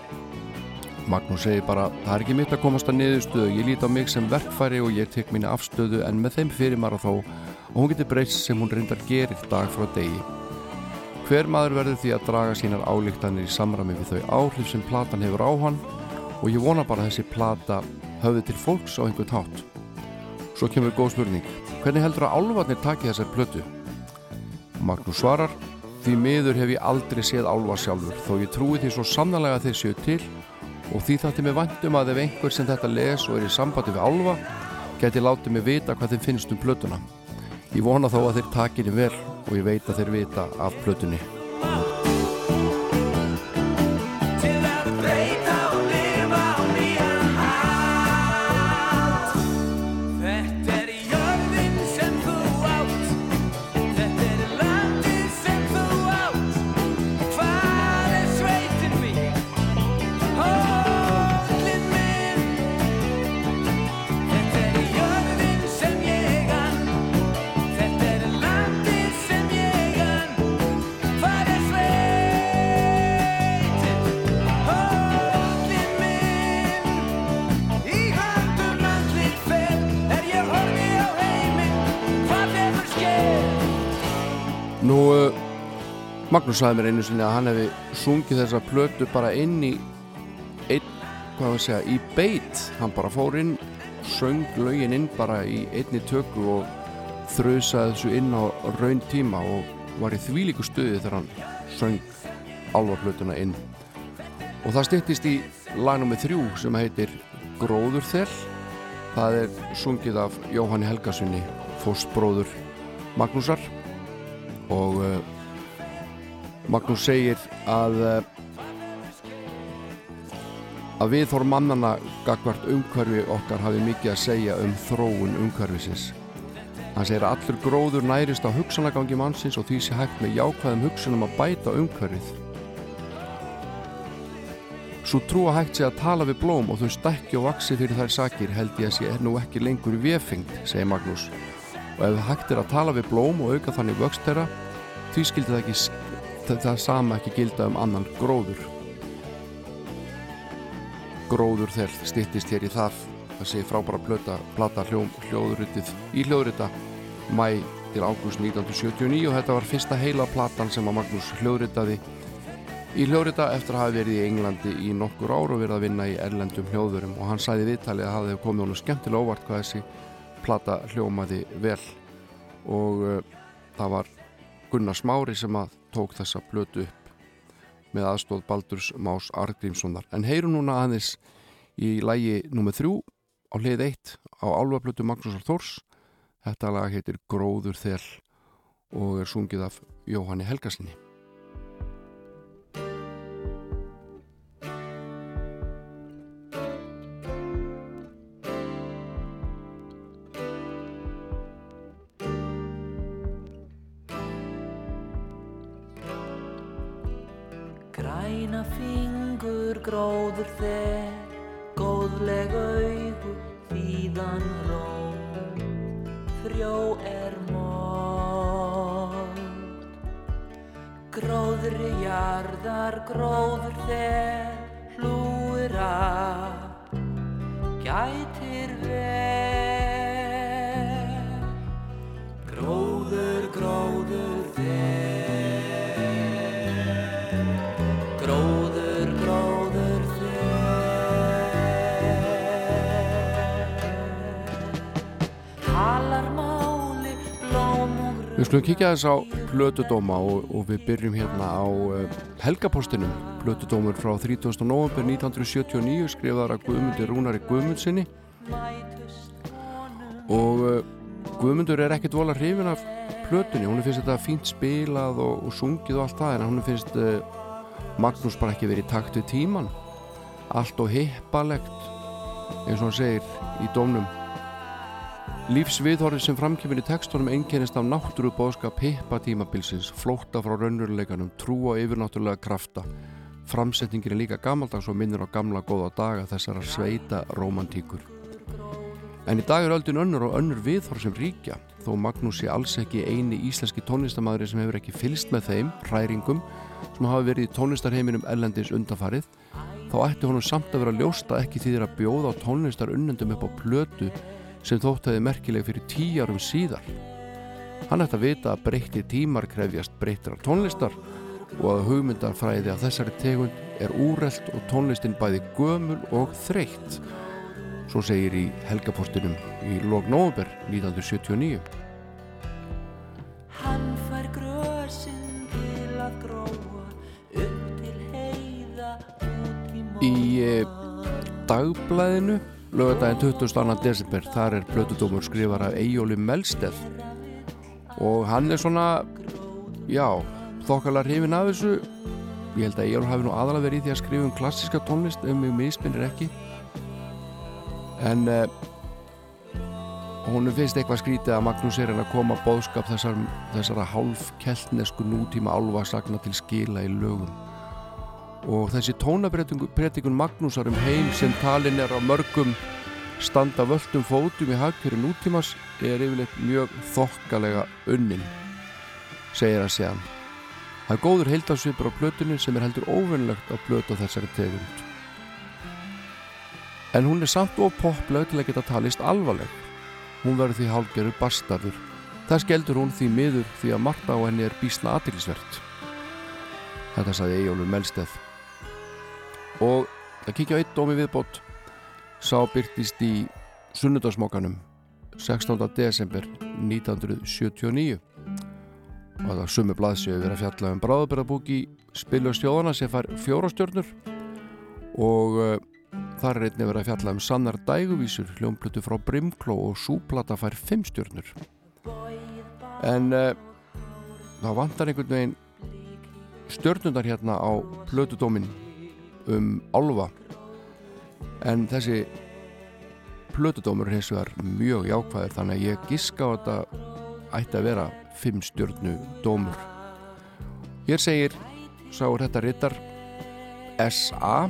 Magnús segir bara, það er ekki mitt að komast að niðurstöðu, ég líti á mig sem verkfæri og ég tek minni afstöðu en með þeim fyrir maður þó og hún getur breyst sem hún reyndar gerir dag frá degi. Hver maður verður því að draga sínar álíktanir í samrami við þau áhrif sem platan hefur á hann og ég vona bara þessi plata höfði til fólks á einhvern hátt. Svo kemur góð spurning, hvernig heldur að álvarnir taki þessar plötu? Magnús svarar, því miður hef ég aldrei séð álvar sjálfur þó ég trúi því svo samnalega þeir séu til og því þátti mig vandum að ef einhver sem þetta les og er í sambandi við álva geti látið mig vita hvað þeim finnst um plötuna. Ég vona þó að þeir takinni vel og ég veit að þeir vita af plötunni. Sagði mér einu sinni að hann hefði sungið þessa plötu bara inn í einn, hvað að segja, í beit. Hann bara fór inn, söng lögin inn bara í einni tökku og þrausaði þessu inn á raun tíma og var í þvílíku stuði þegar hann söng álvarplötuna inn. Og það styttist í lagnum með þrjú sem heitir Gróðurþell það er sungið af Jóhanni Helgasunni fóstbróður Magnúsar. Og uh, Magnús segir að uh, að viðhorf mannana gagvart umhverfi okkar hafi mikið að segja um þróun umhverfisins. Hann segir að allur gróður nærist á hugsanagangi mannsins og því sé hægt með jákvæðum hugsunum að bæta umhverfið. Svo trú að hægt sé að tala við blóm og þau stækki og vaksi fyrir þær sakir held ég að sé nú ekki lengur viðfengt, segir Magnús. Og ef hægt er að tala við blóm og auka þannig vöxt þeirra því skildi það ekki það, það sama ekki gilda um annan gróður. Gróður þell stittist hér í það þessi frábæra plöta, plata hljóm, hljóðuritið í hljóðurita mæ til ágúst 1979 og þetta var fyrsta heila platan sem að Magnús hljóðuritaði í hljóðrita eftir að hafa verið í Englandi í nokkur ár og verið að vinna í erlendum hljóðurum. Og hann sæði viðtalið að það hefði komið honum skemmtilega óvart hvað þessi plata hljómaði vel. Og uh, það var Gunnar Smári sem að tók þessa blötu upp með aðstóð Baldurs Más Argrímssonar en heyrum núna aðeins í lægi nummið þrjú á hlið eitt á álfablötu Magnúsar Þórs. Þetta lag heitir Gróður Þell og er sungið af Jóhanni Helgasinni skulum kíkja þess á plötudóma og, og við byrjum hérna á uh, helgapostinum. Plötudómur frá 30. november 1979 skrifaðar að Guðmundur Rúnari Guðmundsinni og uh, Guðmundur er ekkert vola hrifin af plötunni, hún finnst þetta fínt spilað og, og sungið og allt það en hún finnst uh, Magnús bara ekki verið í takt við tíman allt og hippalegt eins og hann segir í dómnum Lífsviðhorfið sem framkemur í textunum einkennist af náttúru bóðskap hippa tímabilsins, flótta frá raunveruleikanum, trú á yfirnáttúrulega krafta. Framsetningin er líka gammaldags og minnir á gamla góða daga þessara sveita romantíkur. En í dag er öldin önnur og önnur viðhorf sem ríkja, þó Magnús sé alls ekki eini íslenski tónlistamæðri sem hefur ekki fylst með þeim, hræringum, sem hafa verið í tónlistarheiminum ellendis undafarið, þá ætti honum samt að vera ljóst að ekki þýðir að bjóða á tónlistar unnendum upp á plötu sem þótt hefði merkileg fyrir tíu árum síðar. Hann ætti að vita að breytti tímar krefjast breyttar tónlistar og að hugmyndarfræði af þessari tegund er úrelt og tónlistin bæði gömul og þreytt. Svo segir í helgapostinum í lók nóvember 1979. Hann fær grösin til að gróa upp til heiða út í móa. Í eh, dagblæðinu lögadaginn 22. desember þar er blötudómur skrifar af Eyjóli Melsteð. Og hann er svona já, þokkalega hrifin af þessu. Ég held að Eyjóli hafi nú aðalega verið í því að skrifa um klassiska tónlist ef mig misminnir ekki. En uh, hún finnst eitthvað skrítið að Magnús er hann að koma bóðskap þessar, þessara hálf keltnesku nútíma álfa sagna til skila í lögum og þessi tónabrettingun Magnúsar um heim sem talin er á mörgum standa völdum fótum í hagkjöru nútímas er yfirleitt mjög þokkalega unnin segir að segja það er góður heildafsvipur á plötunni sem er heldur óvinnlegt plötu á þessari tegund. En hún er samt og popleg til að geta talist alvarleg. Hún verður því hálgeru bastardur. Það skeldur hún því miður því að Marta á henni er bísna aðtilsvert þetta saði Ejólfur Melsteð og að kíkja á eitt dómi viðbót. Sá byrtist í sunnudagsmokkanum 16. desember 1979 og það var summi blaðsjöu verið að fjalla um bráðaberaðbúki spilu stjóðana sem fær fjórastjörnur og uh, þar er einnig verið að fjalla um sannar dæguvísur hljómblötu frá Brimkló og súplata fær fimm stjörnur. En uh, það vantar einhvern veginn stjörnundar hérna á plötudómin um álfa. En þessi plötudómur hins vegar mjög jákvæður þannig að ég giska á þetta ætti að vera fimm stjörnu dómur. Hér segir sáur þetta rittar S.A.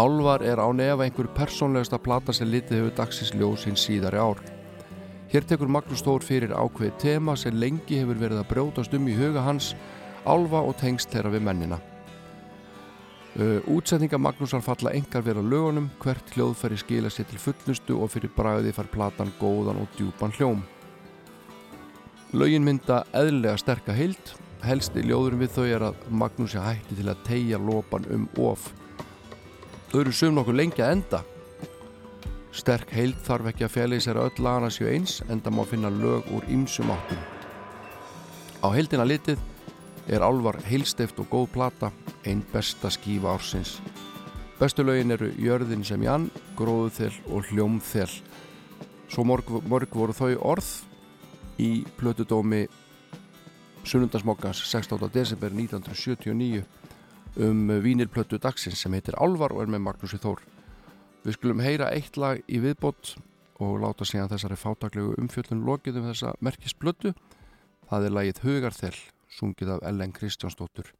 Álvar er á nefa einhver persónlegasta plata sem litið hefur dagsins ljós hins síðari ár. Hér tekur Magnús Þór fyrir ákveði tema sem lengi hefur verið að brjótast um í huga hans álfa og tengst þeirra við mennina Uh, útsetninga Magnúsar falla engar vera lögunum, hvert hljóðfæri skila sér til fullnustu og fyrir bræði far platan góðan og djúpan hljóm. Lögin mynda eðlilega sterka heild, helsti ljóðurum við þau er að Magnúsi hætti til að tegja lopan um of. Þau eru sum nokkuð lengi að enda. Sterk heild þarf ekki að í sér öll lagana sér eins, enda má finna lög úr ýmsum áttum. Á heildina litið er álvar heilsteft og góð plata, einn besta skífa ársins. Bestu lögin eru Jörðin sem Jan, Gróðuþel og Hljómþel. Svo morg, morg voru þau orð í plötudómi Sunnundasmokkans 16. desember 1979 um vínilplötu dagsins sem heitir Álvar og er með Magnúsi Þór. Við skulum heyra eitt lag í viðbót og láta síðan þessari fátaklegu umfjöllun lokið um þessa merkisplötu. Það er lagið Hugarþel sungið af Ellen Kristjánsdóttur.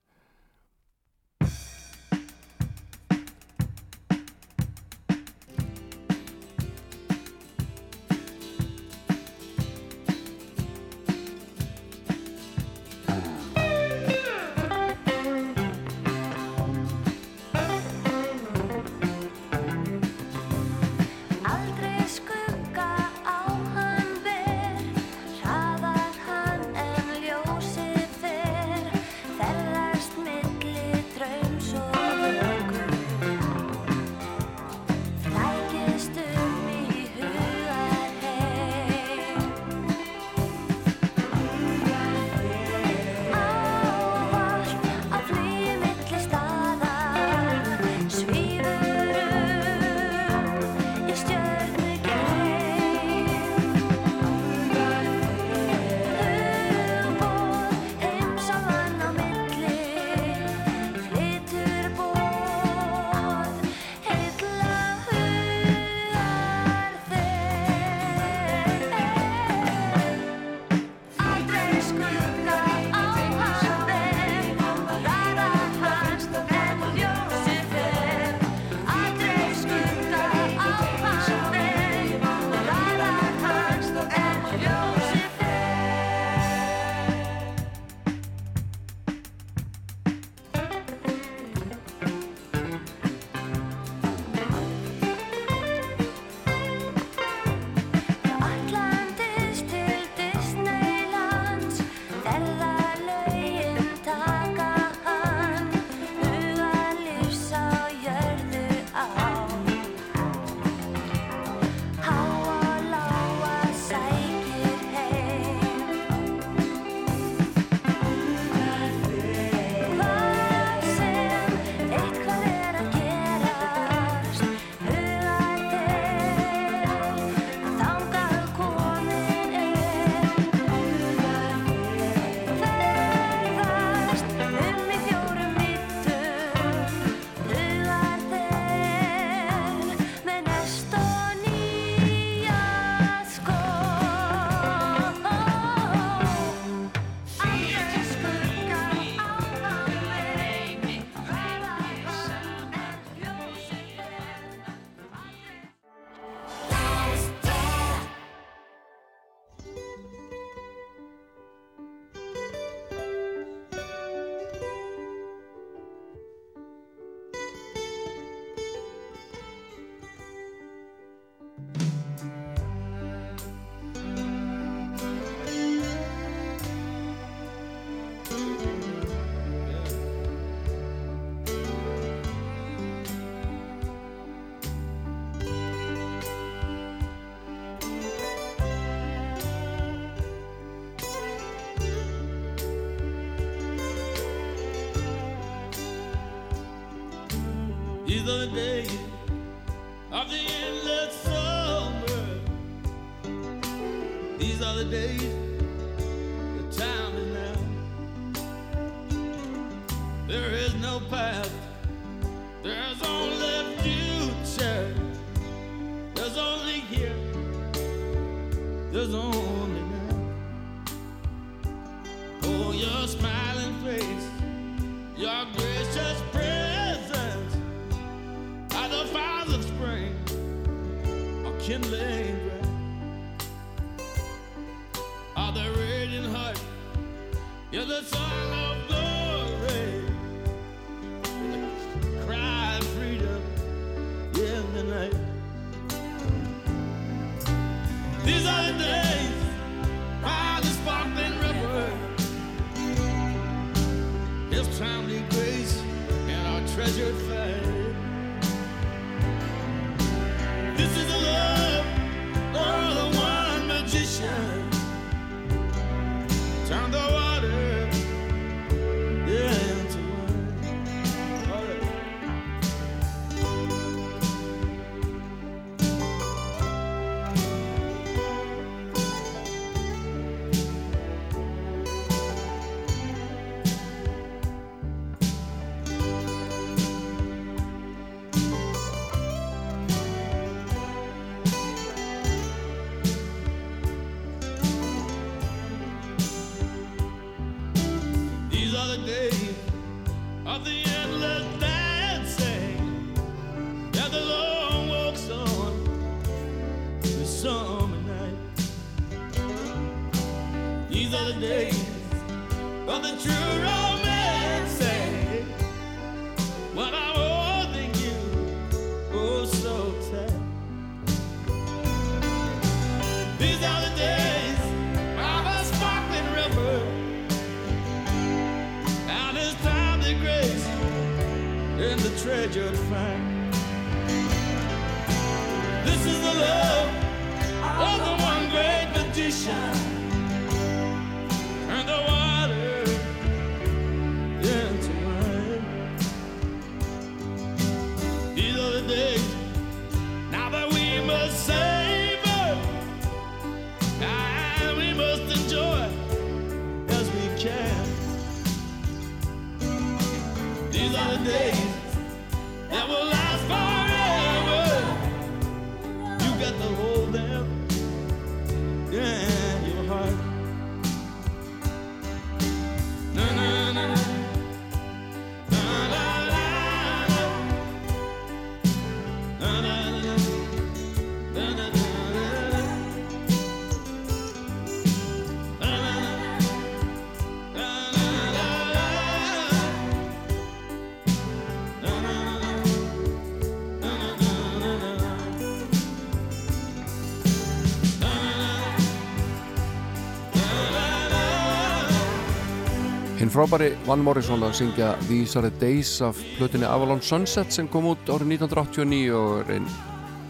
Frábæri Van Morrison að syngja These are the days af plötunni Avalon Sunset sem kom út árið 1989 og er einn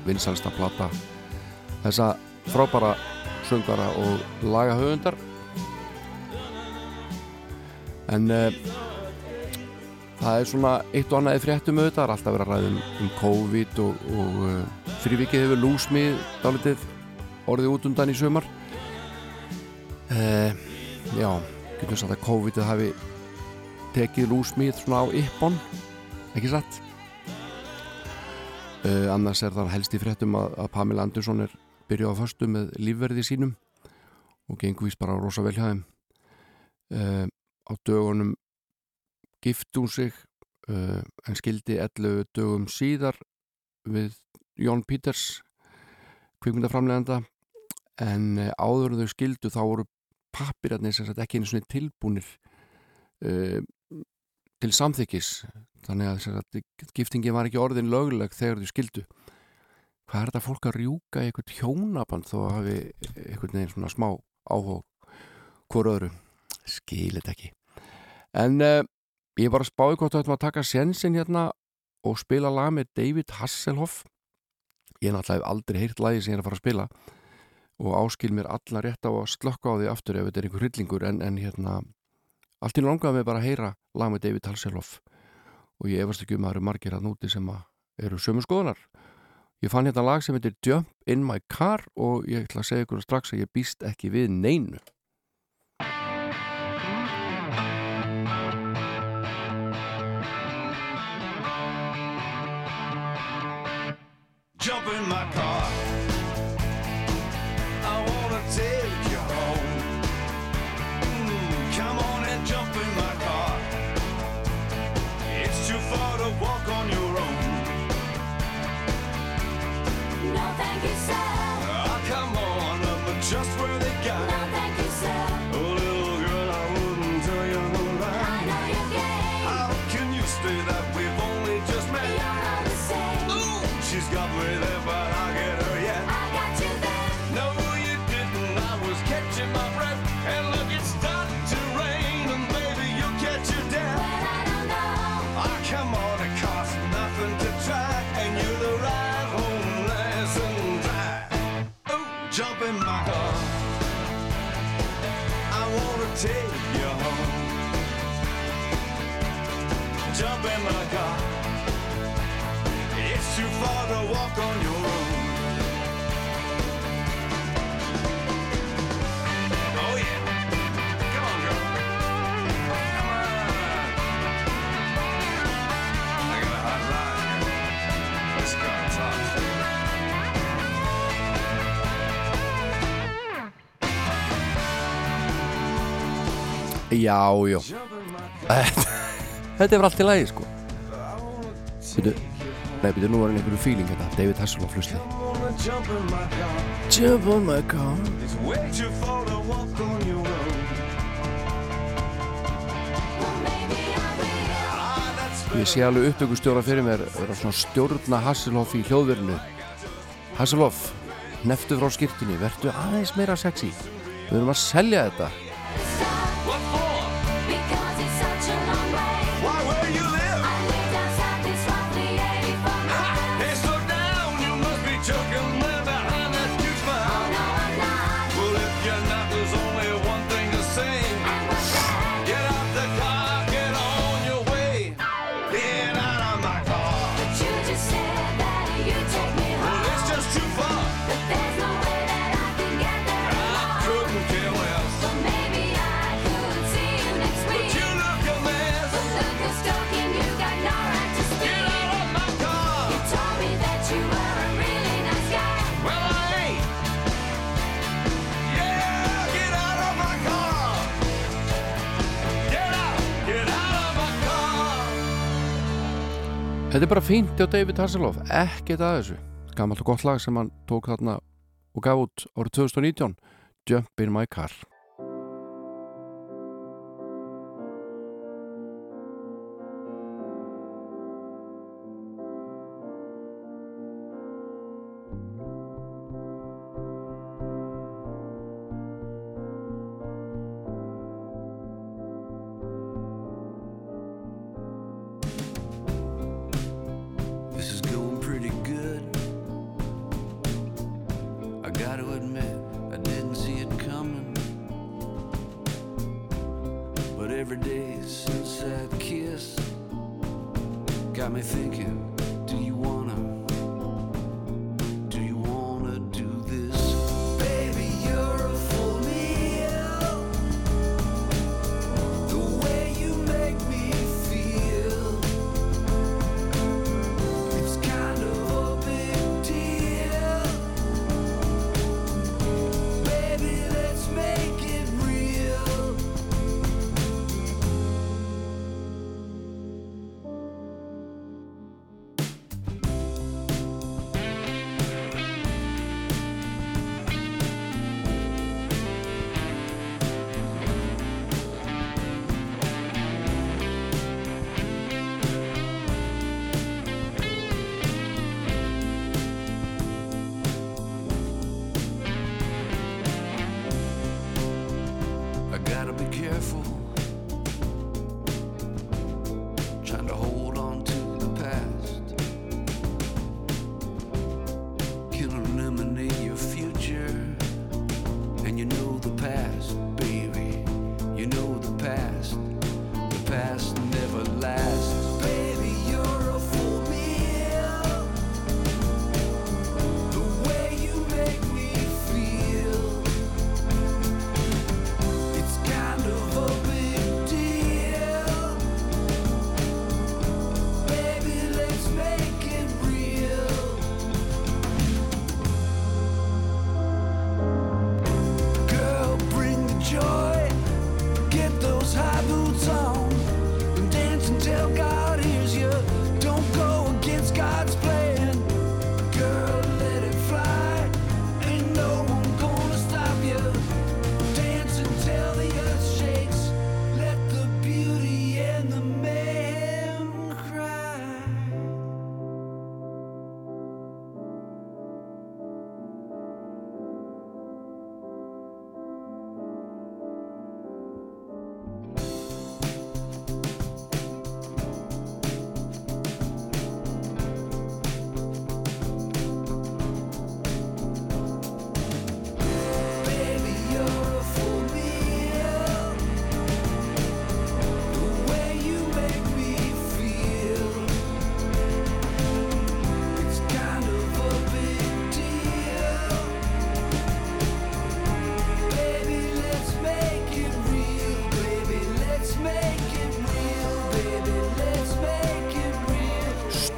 vinsalsta plata þessa frábæra söngara og lagahöfundar. En uh, það er svona eitt og annað í fréttum auðvitað, það er alltaf verið að ræða um, um COVID og, og uh, fyrir vikið hefur lúsmið dálitið orðið út undan í sumar. Uh, já getum sagt að COVID hafi tekið lúsmið svona á yppon ekki satt? Uh, annars er það helst í fréttum að, að Pamela Andersson er byrjuð á föstu með lífverði sínum og gengur vist bara rosa vel hjá þeim. Uh, á dögunum gift hún sig uh, en skildi 11 dögum síðar við Jón Peters kvikmyndaframleganda en áður þau skildu þá voru pappirarnir sem sagt ekki einu svona tilbúnir uh, til samþykis þannig að sagt, giftingi var ekki orðin lögleg þegar þau skildu. Hvað er þetta fólk að rjúka eitthvað hjónaband þó að hafi eitthvað neginn svona smá áhug hvort öðru? Skilit ekki. En uh, ég var að spáði hvort þú ættum að taka sensin hérna og spila lag með David Hasselhoff. Ég náttúrulega hef aldrei heyrt lagi sem ég er að fara að spila og áskil mér alla rétt á að slökka á því aftur ef þetta er einhver hryllingur. En, en hérna allt í langaði mig bara að heyra lag með David Hasselhoff. Og ég efast ekki um að það eru margir að núti sem að eru sömu skoðunar. Ég fann hérna lag sem heitir Jump in my car og ég ætla að segja ykkur strax að ég býst ekki við neinu. Jump in my car. Jump in my car. It's too far to walk on your own. Oh yeah. Come on, girl. Come on. I got a hot rod here. This car talks. Já, já (laughs) Þetta er bara allt í lagi sko. Býtu Nei, býtu, nú var hann einhverju feeling þetta David Hasselhoff hlustið jump in my car. Jump on my car. It's way too far to walk on your own. Ég sé alveg upptökustjóra fyrir mér vera svona stjórna Hasselhoff í hljóðverinu. Hasselhoff Neftu frá skýrtinni, vertu aðeins meira sexy. Við erum að selja þetta Þetta er bara fínt hjá David Hasselhoff. Ekkert að þessu. Gammalt og gott lag sem hann tók þarna og gaf út árið 2019 Jump in my car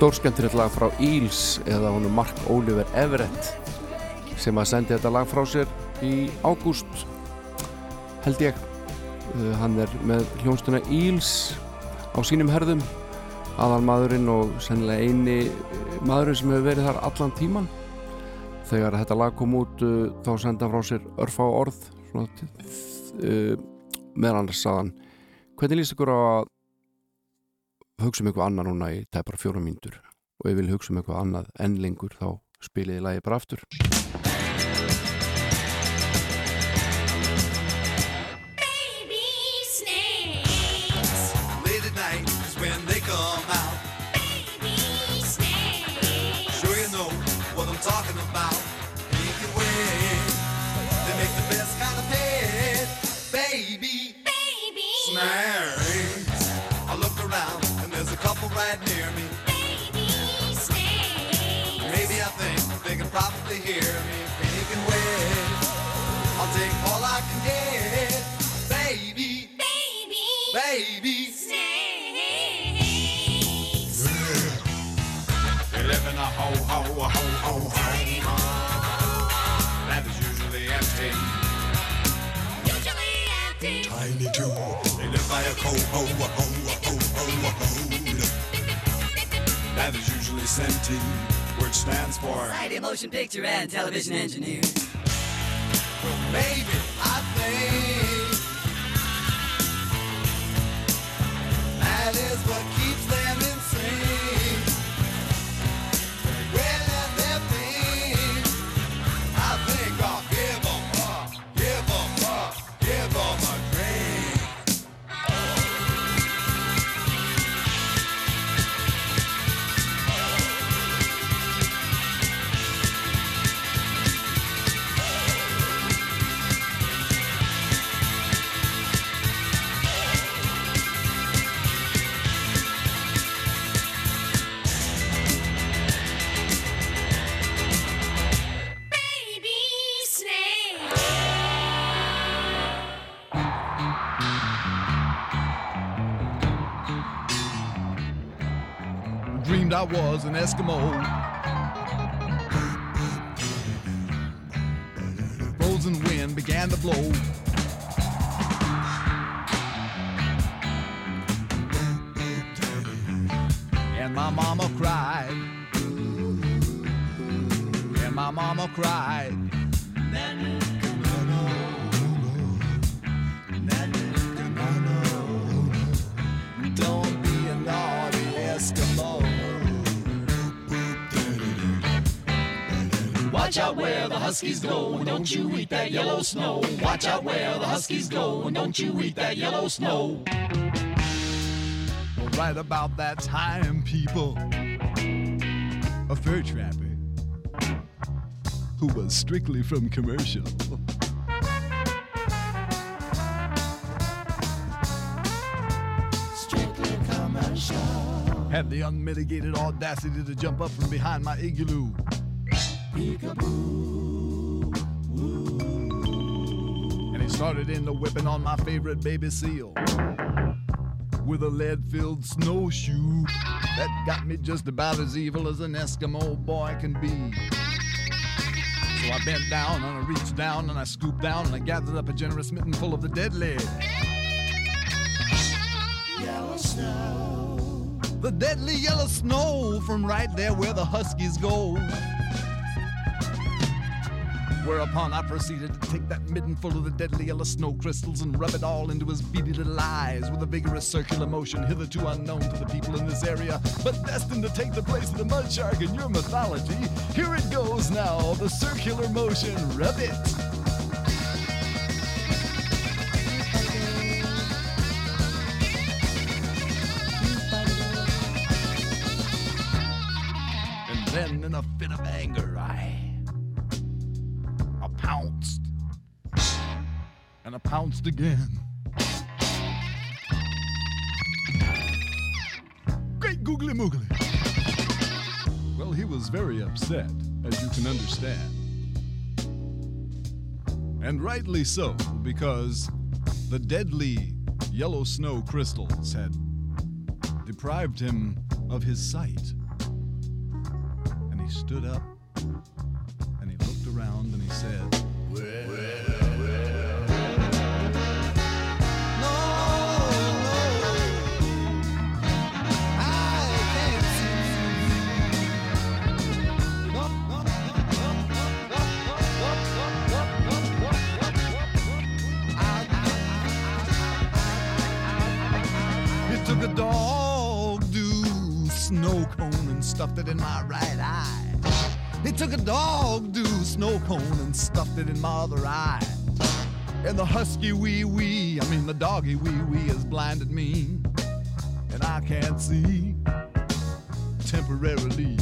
stórskemmtilegt lag frá Eels eða honum Mark Oliver Everett sem að sendi þetta lag frá sér í ágúst held ég. Uh, hann er með hljónstuna Eels á sínum herðum aðal maðurinn og sennilega eini eh, maðurinn sem hefur verið þar allan tíman þegar þetta lag kom út uh, þá senda hann frá sér örfá orð svona, uh, meðan annars saðan hvernig líst ykkur á að hugsa um eitthvað annað núna í tæpar fjóra mínútur. Og ef við vil hugsa um eitthvað annað enn lengur þá spiliði lagi bara aftur probably hear me. Pink and red. I'll take all I can get. Baby. Baby. They live in a ho ho ho ho ho that is usually empty. Tiny too. They live by a ho ho ho ho ho ho ho that is usually senti, which stands for Friday motion picture and television engineer. Maybe I think that is what keeps I was an Eskimo. Frozen wind began to blow. And my mama cried. And my mama cried. Watch out where the huskies go, and don't you eat that yellow snow. Watch out where the huskies go, and don't you eat that yellow snow. Well, right about that time, people, a fur trapper who was strictly from commercial. Strictly commercial. Had the unmitigated audacity to jump up from behind my igloo. And he started in the whipping on my favorite baby seal. With a lead filled snowshoe that got me just about as evil as an Eskimo boy can be. So I bent down and I reached down and I scooped down and I gathered up a generous mitten full of the deadly. Yellow snow. The deadly yellow snow from right there where the Huskies go. Whereupon I proceeded to take that midden full of the deadly yellow snow crystals and rub it all into his beady little eyes with a vigorous circular motion hitherto unknown to the people in this area, but destined to take the place of the mud shark in your mythology. Here it goes now, the circular motion, rub it. And then in a fit of And I pounced again. Great googly moogly. Well, he was very upset, as you can understand. And rightly so, because the deadly yellow snow crystals had deprived him of his sight. And he stood up and he looked around and he said, cone and stuffed it in my right eye. He took a dog do snow cone and stuffed it in my other eye. And the husky wee wee, I mean the doggy wee wee has blinded me. And I can't see temporarily.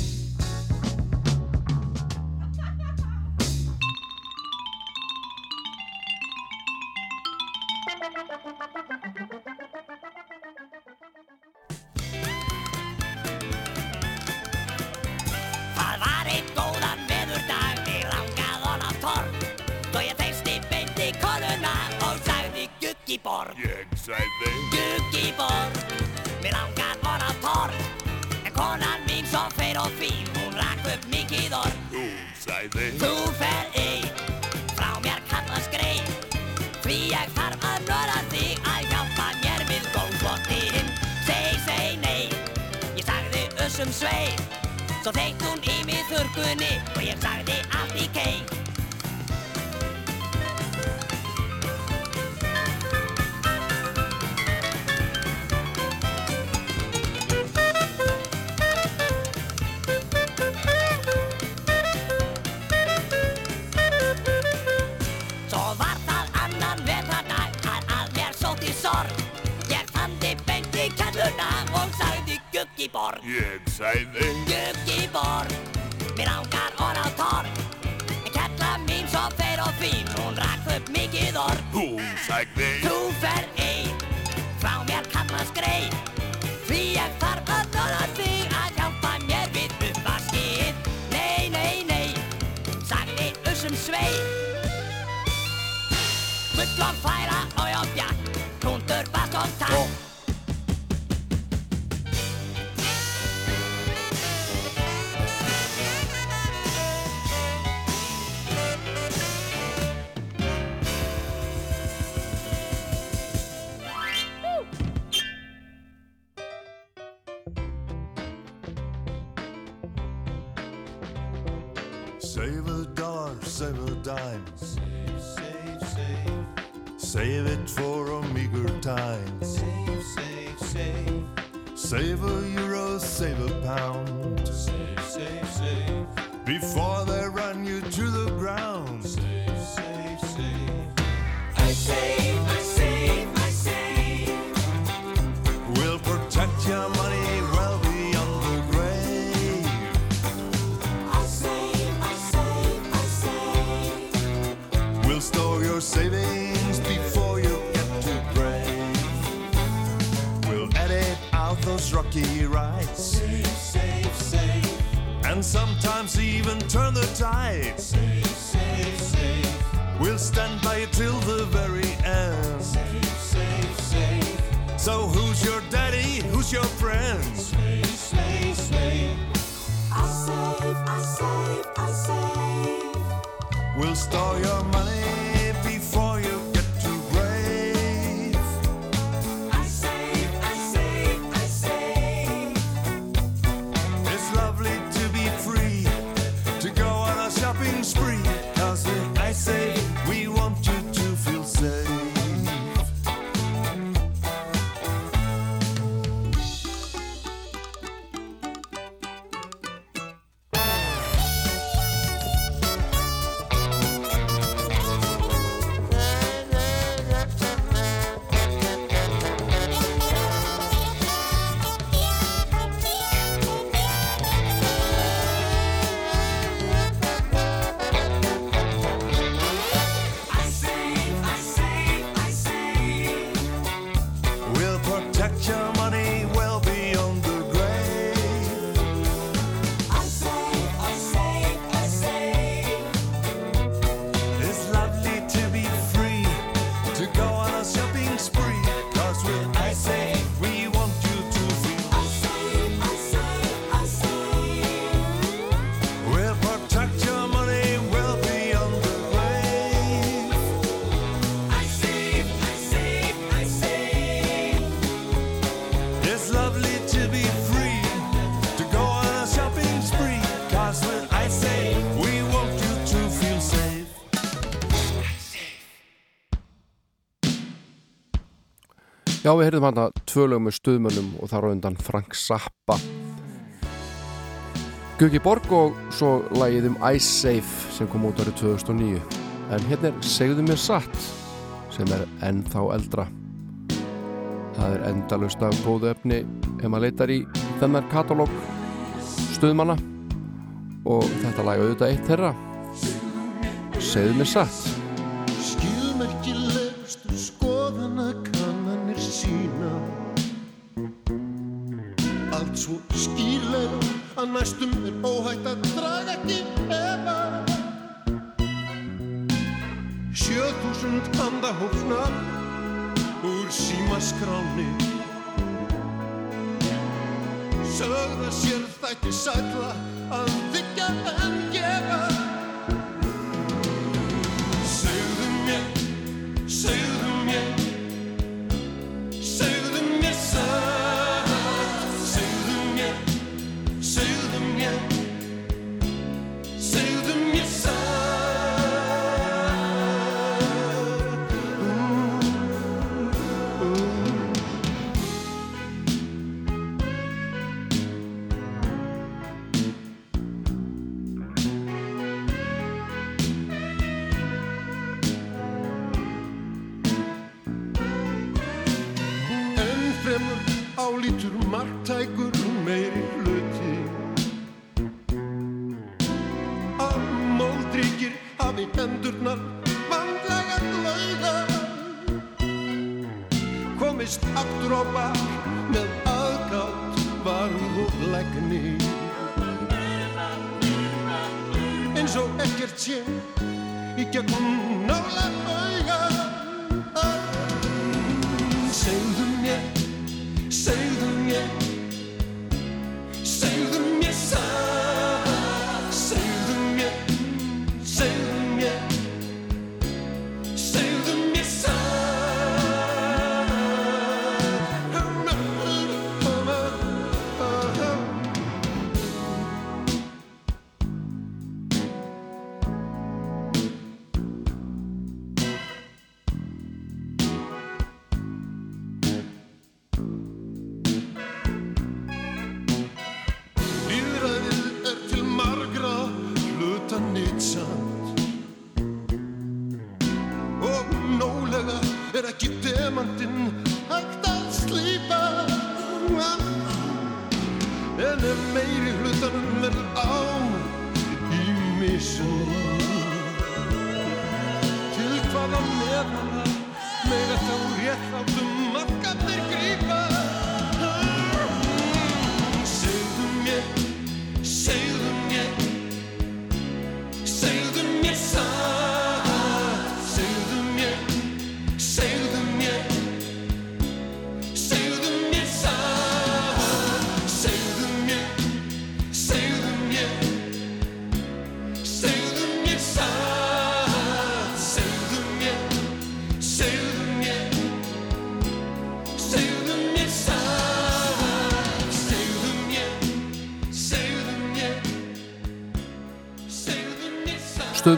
Ég sagði Guggiborg, mig langað hon á torg. En konan mín svo feir og fín, hún rak upp mikið orð. Hún sagði Þú fer ein, frá mér kallast grein. Því ég þarf að nöra þig að hjálpa mér við góðbóttinn Seg, seg, nei, ég sagði össum svei Svo þeitt hún í mig þurrkunni og ég sagði allt í kei Guggiborg Ég sagði. Guggiborg, mér ángar orð á torg. En kella mín svo feir og fín, hún rak upp mikið orð. Hún sagði. Þú fer ein, frá mér kallast grei Því ég þarf að nöða þig að hjálpa mér við uppvaskið Nei, nei, nei, sagði Ussum svei. Færa og við heyrðum hann að tvö lög með stuðmönnum og þar á undan Frank Zappa. Guki Borg og svo lagið um Ice Safe sem kom út árið 2009 en hérna er Segðu mér satt sem er ennþá eldra. Það er endalust af góðu efni ef maður leitar í þennar katalóg stuðmanna. Og þetta lag auðvitað eitt þeirra. Segðu mér satt að næstum er óhætt að draga ekki efa. Sjöþúsund andahófna úr símaskráni Sögða sér þætti sætla að þykja en gefa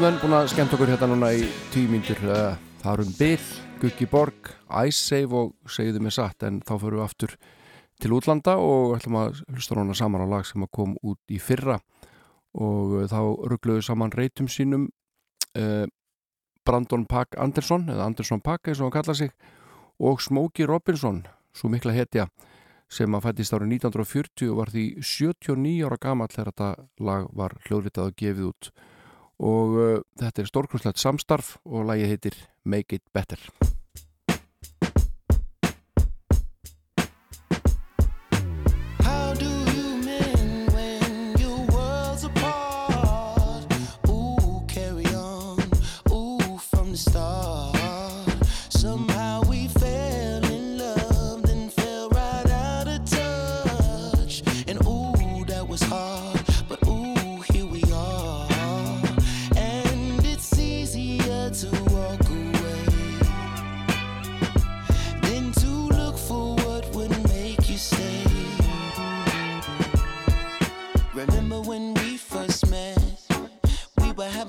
Stuðmenn búin að skemmt okkur hérna núna í tíu mínútur. Uh, Það eru um Bill, Guggi Borg, Save og segðu mig satt en þá fyrir við aftur til útlanda og ætlum að hlusta núna saman á lag sem kom út í fyrra. Og uh, þá ruggluðu saman reytum sínum uh, Brandon Pack Anderson eða Anderson Pack eins og hann kalla sig og Smokey Robinson svo mikla hetja sem að fættist árið 1940 og var því 79 ára gamall þegar þetta lag var hljóðritað og gefið út og uh, þetta er stórkurslegt samstarf og lagið heitir Make It Better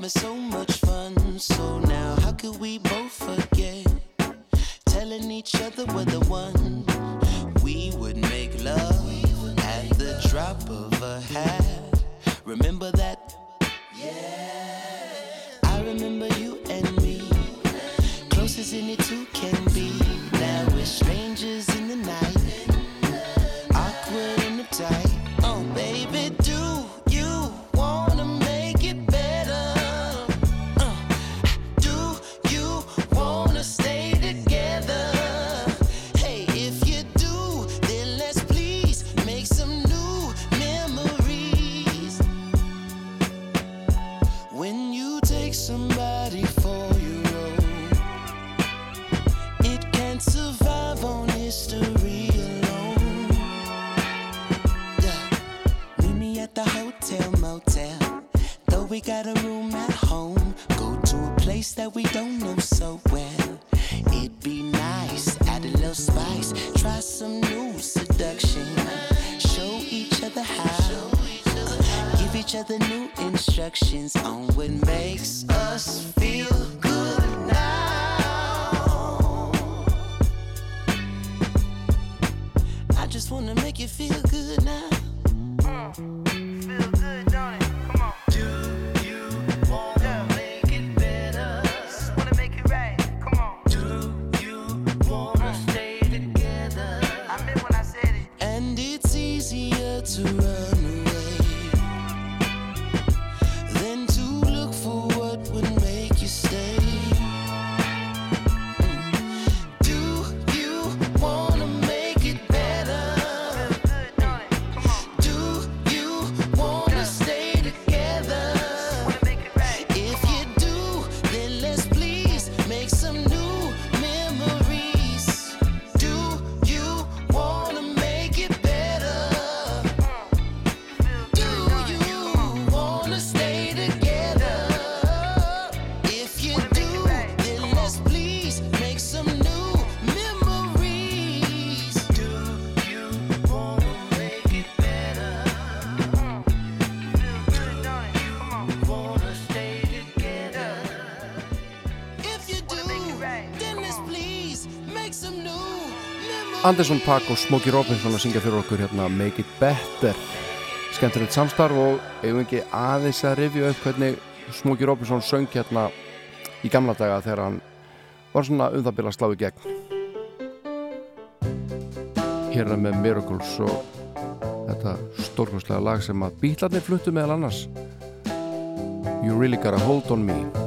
So much fun. So now, how could we both forget? telling each other we're the one. We would make love at the drop of a hat. Remember that? Yeah. I remember you and me, Closest as any two can that we don't know so well. It'd be nice, add a little spice, try some new seduction. Show each other how. Give each other new instructions on what makes us feel good now. I just wanna make you feel good now. Uh, feel good, surrender. Anderson Paak og Smokey Robinson að syngja fyrir okkur hérna Make It Better. Skemmtilegt samstarf og eigum ekki aðeins að rifja upp hvernig Smokey Robinson söng hérna í gamla daga þegar hann var svona um það byrja að slá í gegn. Hérna með Miracles og þetta stórkostlega lag sem að bílarnir fluttu meðal annars. You Really Gotta Hold On Me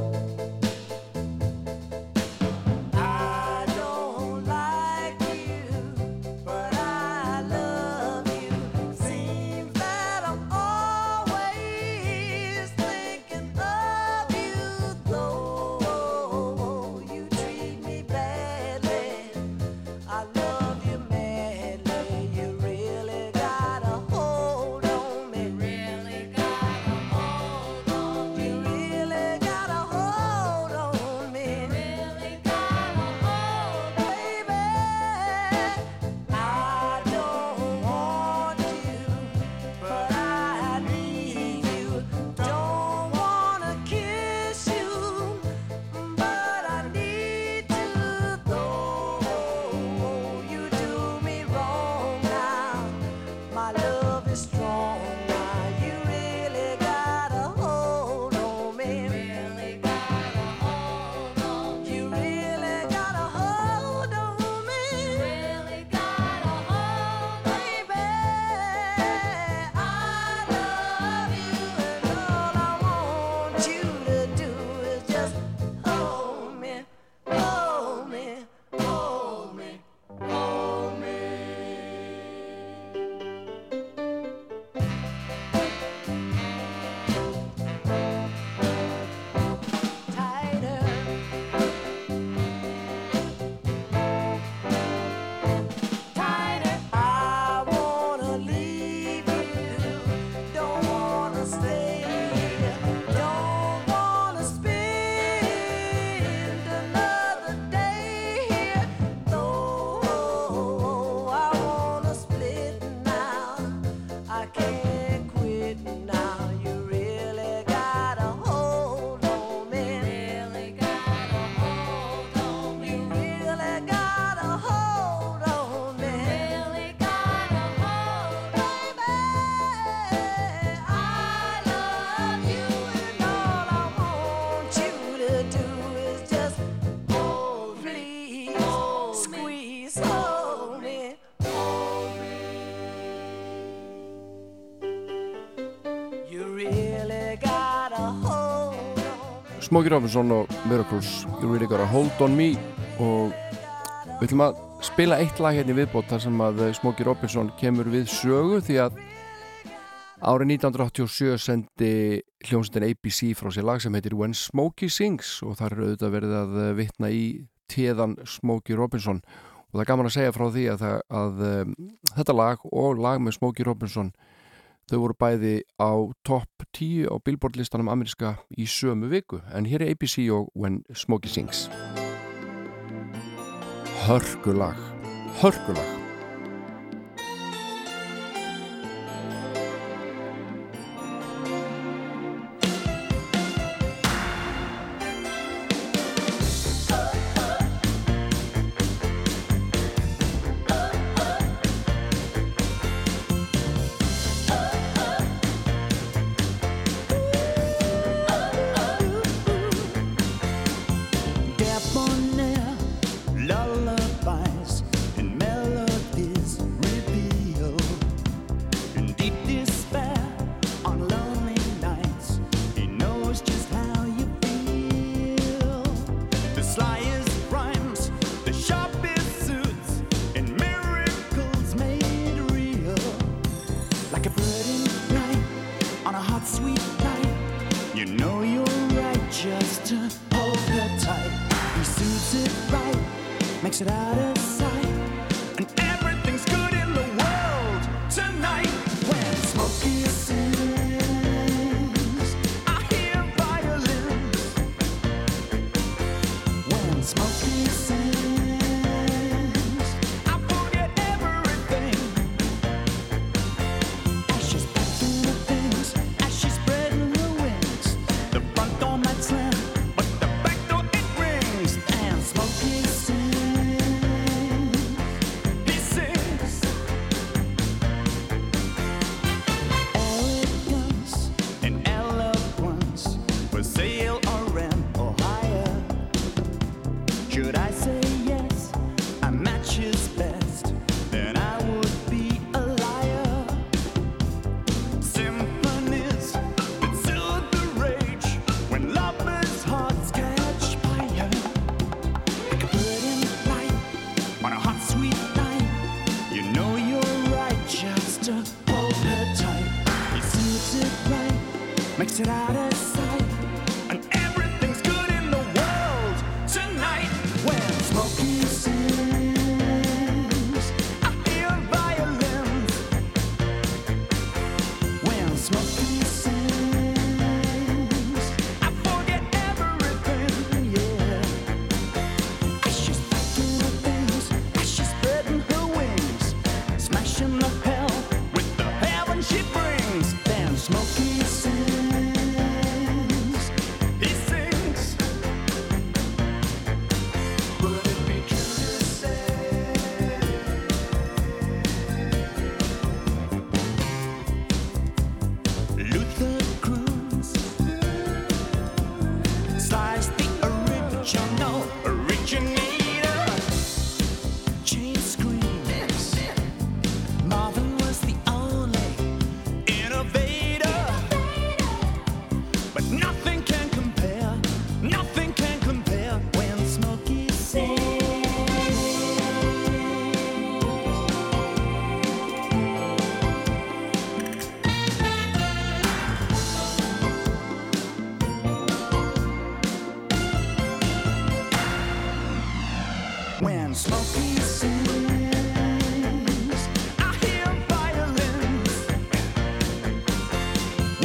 Smokey Robinson og Miracles You Really Gotta Hold On Me og við ætlum að spila eitt lag hérna í viðbót þar sem að Smokey Robinson kemur við sögu því að árið 1987 sendi hljómsveitin ABC frá sér lag sem heitir When Smokey Sings og þar er auðvitað verið að vitna í téðan Smokey Robinson. Og það er gaman að segja frá því að, það, að um, þetta lag og lag með Smokey Robinson þau voru bæði á topp 10 á Billboard listanum ameríska í sömu viku en hér er ABC og When Smokey Sings. Hörgulag Hörgulag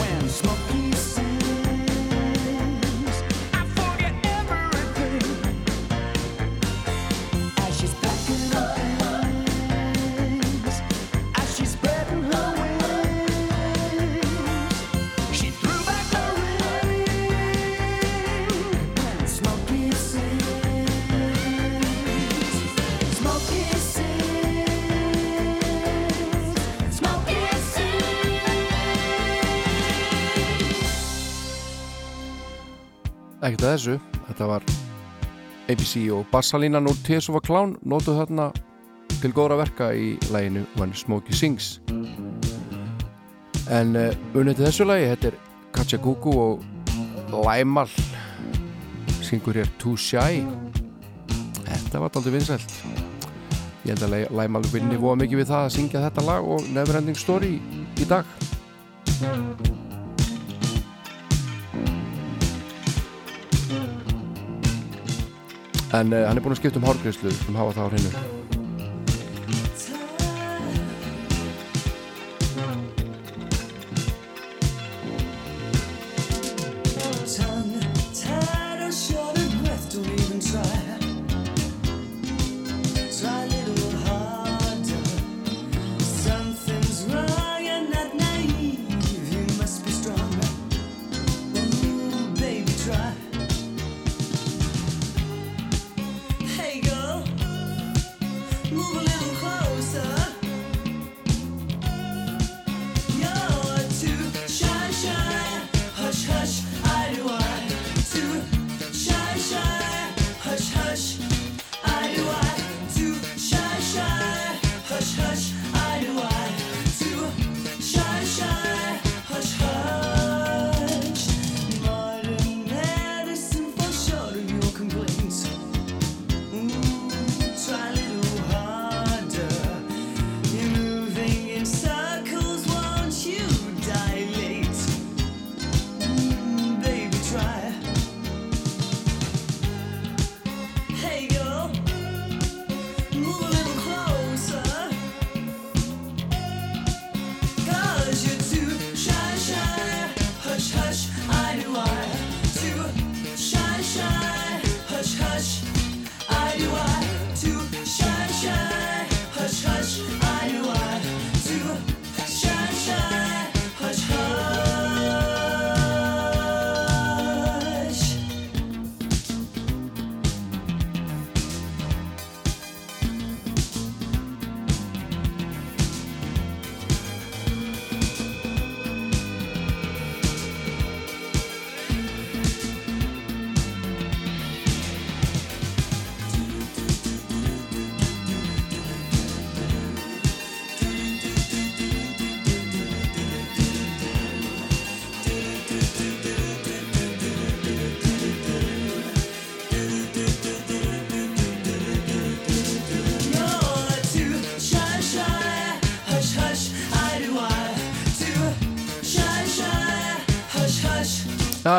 When Smokey Ekkert að þessu, þetta var ABC og bassalínan úr Tears of a Clown notuð þarna til góðra verka í læginu When Smokey Sings. En uh, unnið til þessu lægi, þetta er Katja Gugu og Læmal syngur hér Too Shy. Þetta var aldrei vinsælt. Ég held að Læmal vinni voða mikið við það að syngja þetta lag og Neverending Story í dag En uh, hann er búinn að skipta um hárgreyslu sem hafa það á hreinu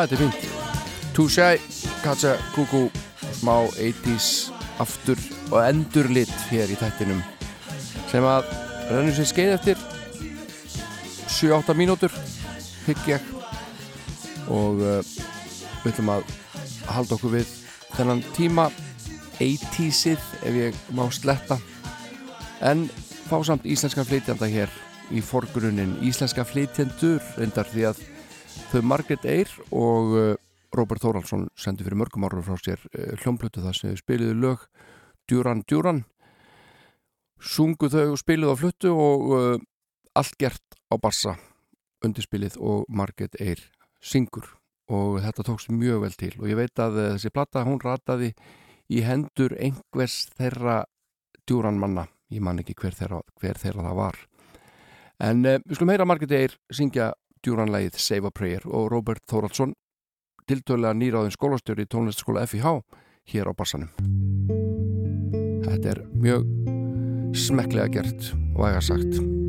þetta er fínt. Too Shy, Katja, Gugu smá 80s aftur og endurlit hér í þættinum sem að rennur sér skeið eftir. 7-8 mínútur hygg ég. Og uh, við ætlum að halda okkur við þennan tíma 80sið ef ég má sletta en fá samt íslenska flytjanda hér í forgrunin íslenska flytjendur reyndar því að þau Margaret Eyr og uh, Robert Þóraldsson sendi fyrir mörgum ára frá sér uh, hljómblötu það sem þau spiliðu lög Djúran Djúran sungu þau og spiluðu á fluttu og uh, allt gert á bassa undirspilið og Margaret Eyr syngur. Og þetta tókst mjög vel til og ég veit að þessi platta hún rataði í hendur einhvers þeirra djúran manna. Ég man ekki hver þeirra, hver þeirra það var. En uh, við skulum heyra Margaret Eyr syngja djúranlægið Save a Prayer og Robert Þóraldsson tiltölulega nýráðin skólastjóri í tónlistaskóla FIH hér á bassanum. Þetta er mjög smekklega gert og æga sagt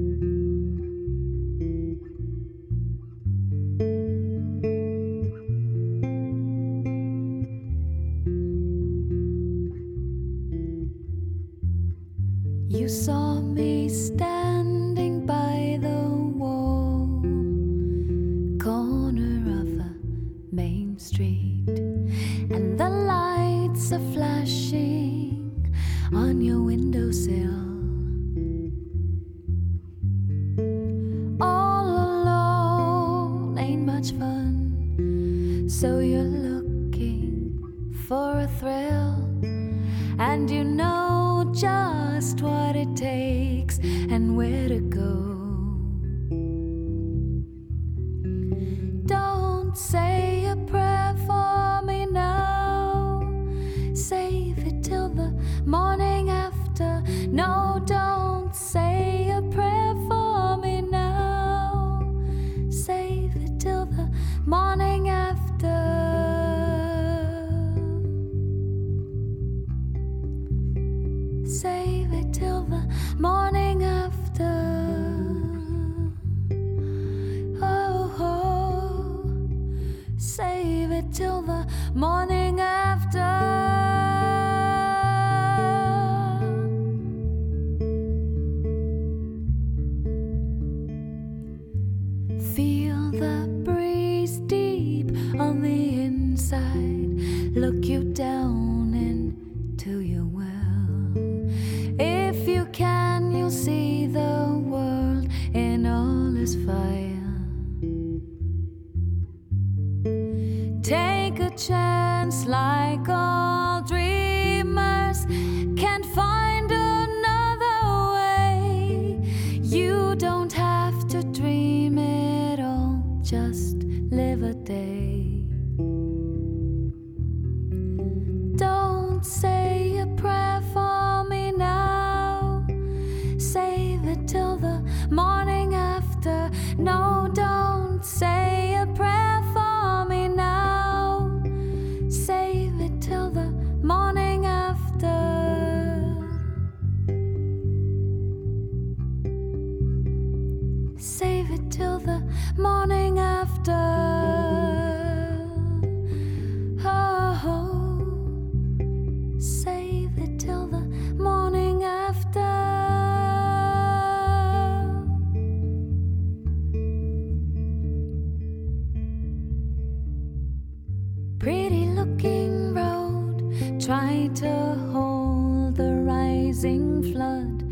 Pretty looking road, try to hold the rising flood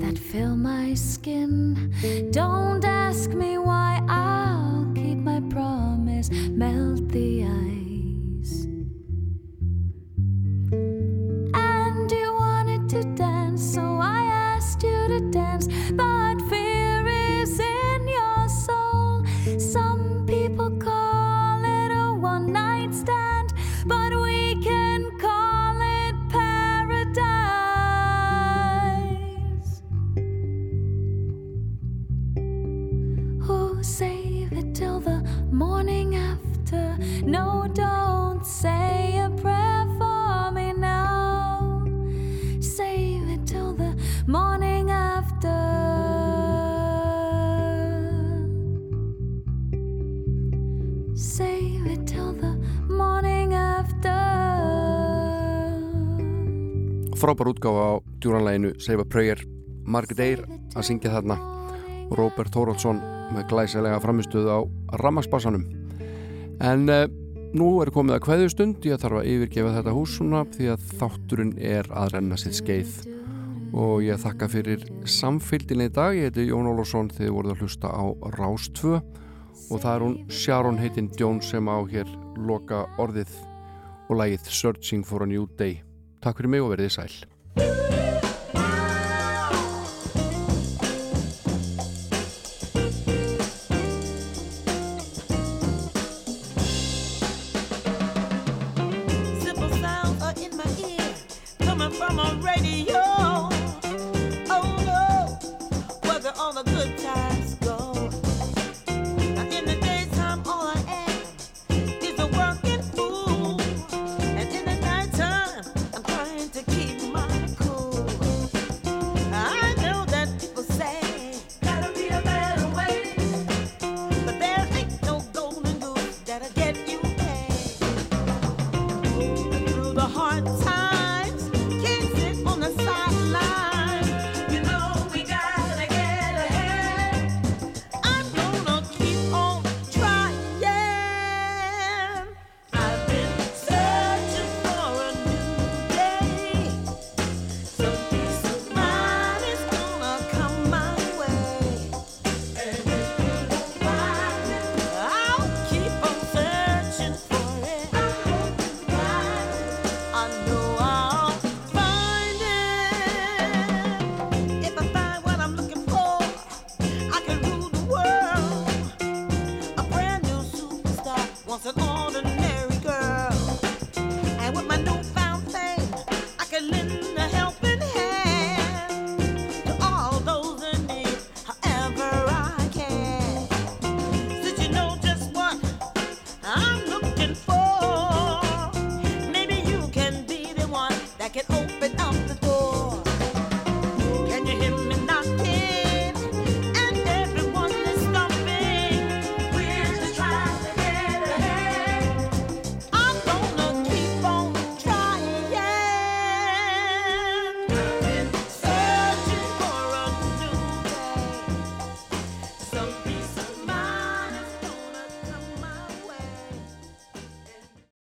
that fill my skin. Don't ask me why I'll keep my promise, melt the frábær útgáfa á djúranleginu Seifa Pröyjar, Margit Eyr að syngja þarna. Og Róbert Tóraldsson með glæsilega framistuð á Ramagsbassanum en uh, nú er komið að hvaðu stund ég þarf að yfirgefa þetta hús svona því að þátturinn er að renna sitt skeið. Og ég þakka fyrir samfélginni í dag, ég heiti Jón Ólásson þegar voruð að hlusta á Rástvö og það er hún Sharon heitinn Jones sem á hér loka orðið og lægið Searching for a New Day. Takk fyrir mig og verðið sæl.